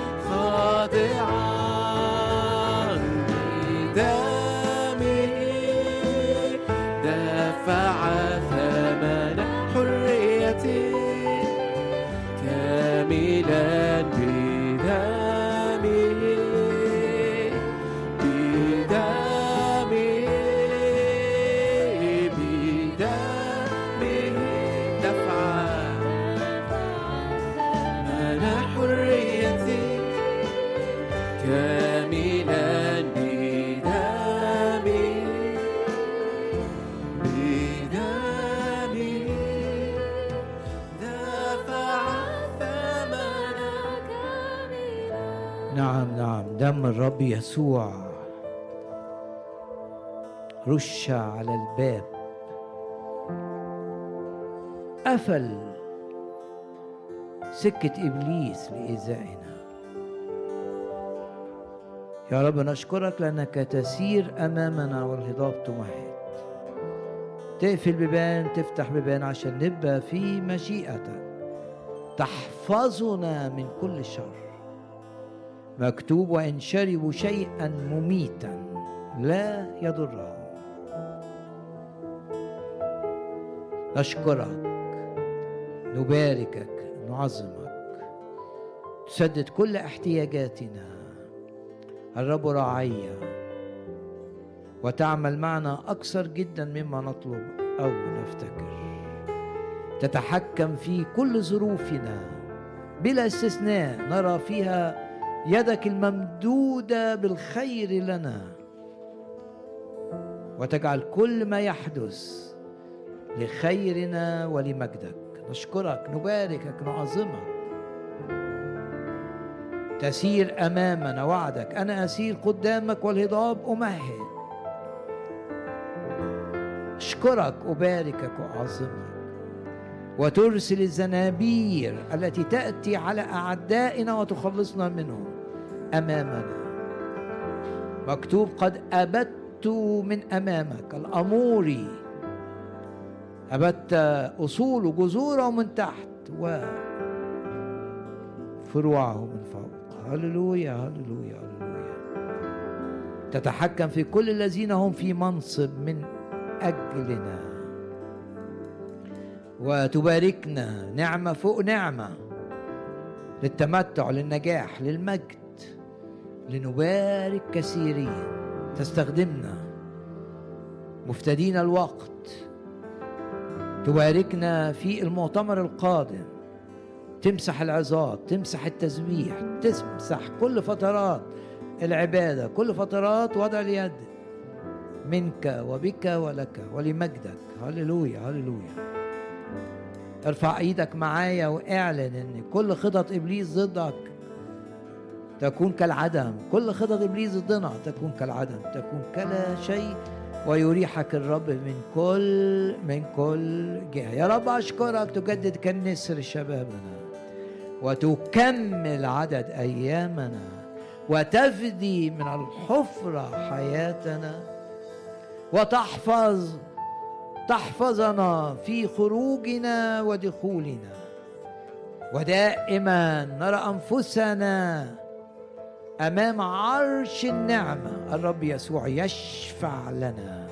الرب يسوع. رش على الباب. قفل سكة إبليس لإيذائنا. يا رب نشكرك لأنك تسير أمامنا والهضاب تمهد تقفل بيبان تفتح بيبان عشان نبقى في مشيئتك. تحفظنا من كل شر. مكتوب وإن شربوا شيئا مميتا لا يضرهم. نشكرك نباركك نعظمك. تسدد كل احتياجاتنا. الرب راعية وتعمل معنا أكثر جدا مما نطلب أو نفتكر. تتحكم في كل ظروفنا. بلا استثناء نرى فيها يدك الممدودة بالخير لنا. وتجعل كل ما يحدث لخيرنا ولمجدك. نشكرك نباركك نعظمك. تسير أمامنا وعدك. أنا أسير قدامك والهضاب أمهد. أشكرك أباركك واعظمك وترسل الزنابير التي تأتي على أعدائنا وتخلصنا منهم أمامنا. مكتوب قد ابت من أمامك الاموري أبت أصول وجذوره من تحت وفروعه من فوق. هللويا هللويا هللويا. تتحكم في كل الذين هم في منصب من أجلنا. وتباركنا نعمة فوق نعمة للتمتع للنجاح للمجد لنبارك كثيرين. تستخدمنا مفتدين الوقت. تباركنا في المؤتمر القادم. تمسح العظات تمسح التسبيح تمسح كل فترات العبادة كل فترات وضع اليد. منك وبك ولك ولمجدك. هللويا هللويا. ارفع إيدك معايا واعلن ان كل خطط ابليس ضدك تكون كالعدم. كل خطط ابليس ضدنا تكون كالعدم. تكون كلا شيء ويريحك الرب من كل من كل جهة. يا رب أشكرك. تجدد كالنسر شبابنا وتكمل عدد أيامنا وتفدي من الحفرة حياتنا وتحفظ تحفظنا في خروجنا ودخولنا. ودائما نرى أنفسنا أمام عرش النعمة. الرب يسوع يشفع لنا.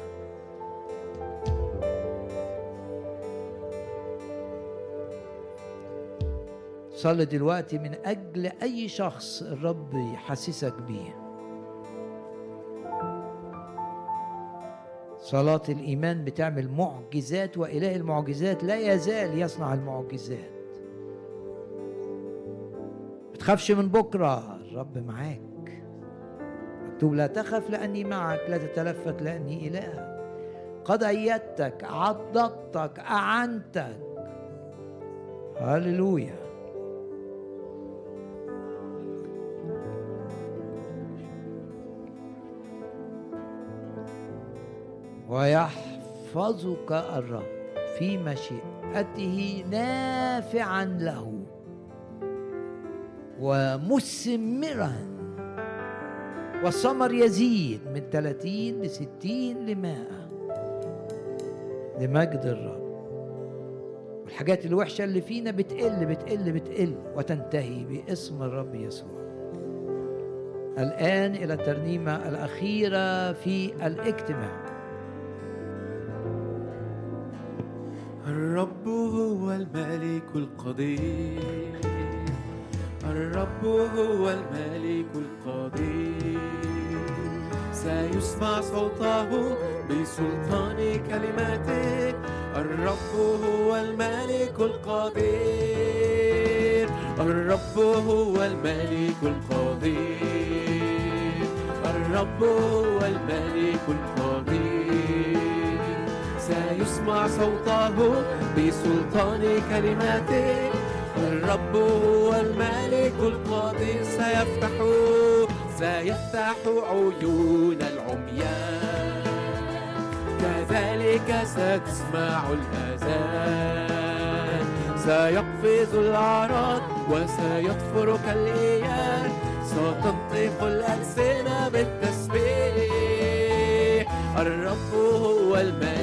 صلي دلوقتي من أجل أي شخص الرب يحسسك بيه. صلاة الإيمان بتعمل معجزات وإله المعجزات لا يزال يصنع المعجزات. بتخافش من بكرة الرب معاك. مكتوب لا تخف لأني معك لا تتلفت لأني إلهك قد أيدتك عضدتك أعنتك. هللويا. ويحفظك الرب في مشيئته نافعا له ومثمرا والثمر يزيد من 30 ل 60 ل 100 لمجد الرب. والحاجات الوحشة اللي فينا بتقل بتقل بتقل وتنتهي باسم الرب يسوع. الآن إلى الترنيمة الأخيرة في الاجتماع. الرب هو الملك القدير. الرب هو الملك القدير. سيسمع صوته بسلطان كلماته. الرب هو الملك القدير. الرب هو الملك القدير. الرب هو الملك القدير. سيسمع صوته بسلطان كلماته. الرب هو الملك القدير سيفتح سيفتح عيون العميان. كذلك ستسمع الأذان. سيقفز الأعراض وسيطفر كالإيان ستنطق الألسنة بالتسبيح. الرب هو الملك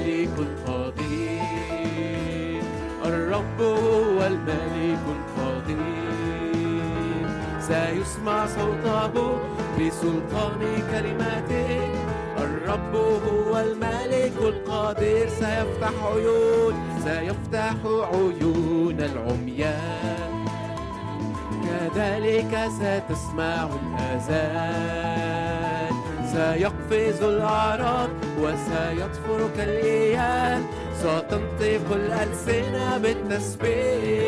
الرب هو الملك القدير سيسمع صوته بسلطان كلماته. الرب هو الملك القدير سيفتح عيون سيفتح عيون العميان. كذلك ستسمع الأذان. سيقفز الأعراض وسيطفر كالإيان. ستنطق الألسنة بالتسبيح.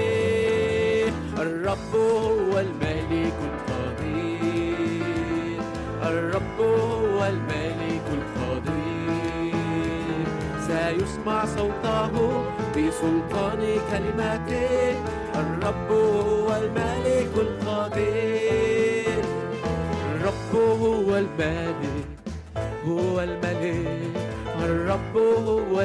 الرب هو الملك القدير. الرب هو الملك القدير. سيسمع صوته بسلطان كلماته الرب هو الملك القدير. الرب هو الملك هو الملك. الرب هو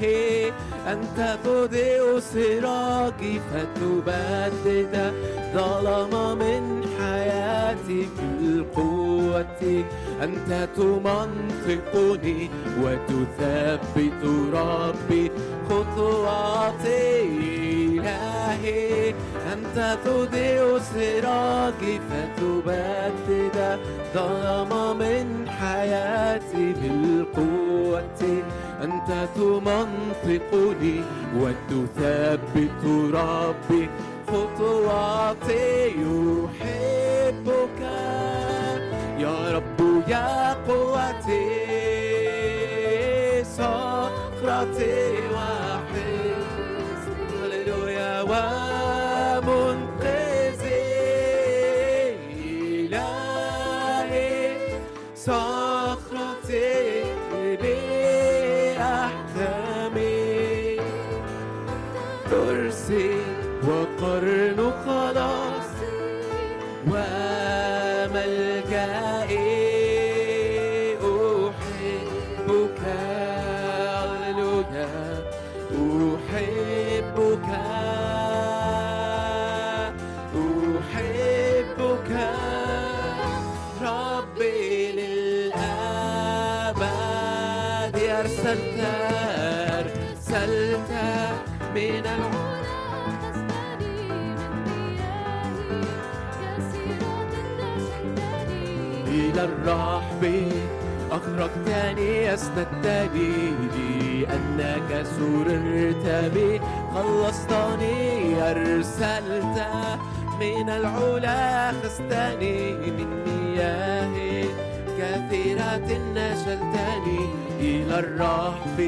إلهي أنت تضيء سراجي فتبدد ظلم من بالقوة. أنت تمنطقني وتثبت ربي. خطواتي إلهي. أنت تضيء سراجي فتبدد ظلم من حياتي بالقوة. أنت تمنطقني وتثبت ربي. خطواتي يحبك يا رب يا قوتي صخرتي إلى الرحب أخرجتني أسندتني لأنك سررت بي. خلصتني أرسلت من العلا خستني من مياه كثيرة نشلتني إلى الرحب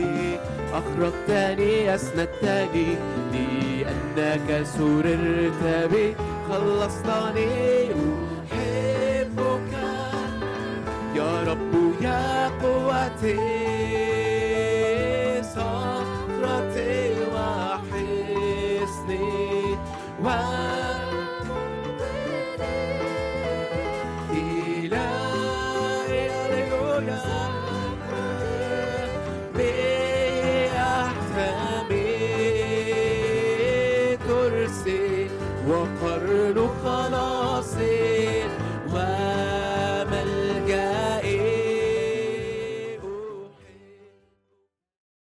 أخرجتني أسندتني لأنك سررت بي. خلصتني يا رب يا قوتي صخرتي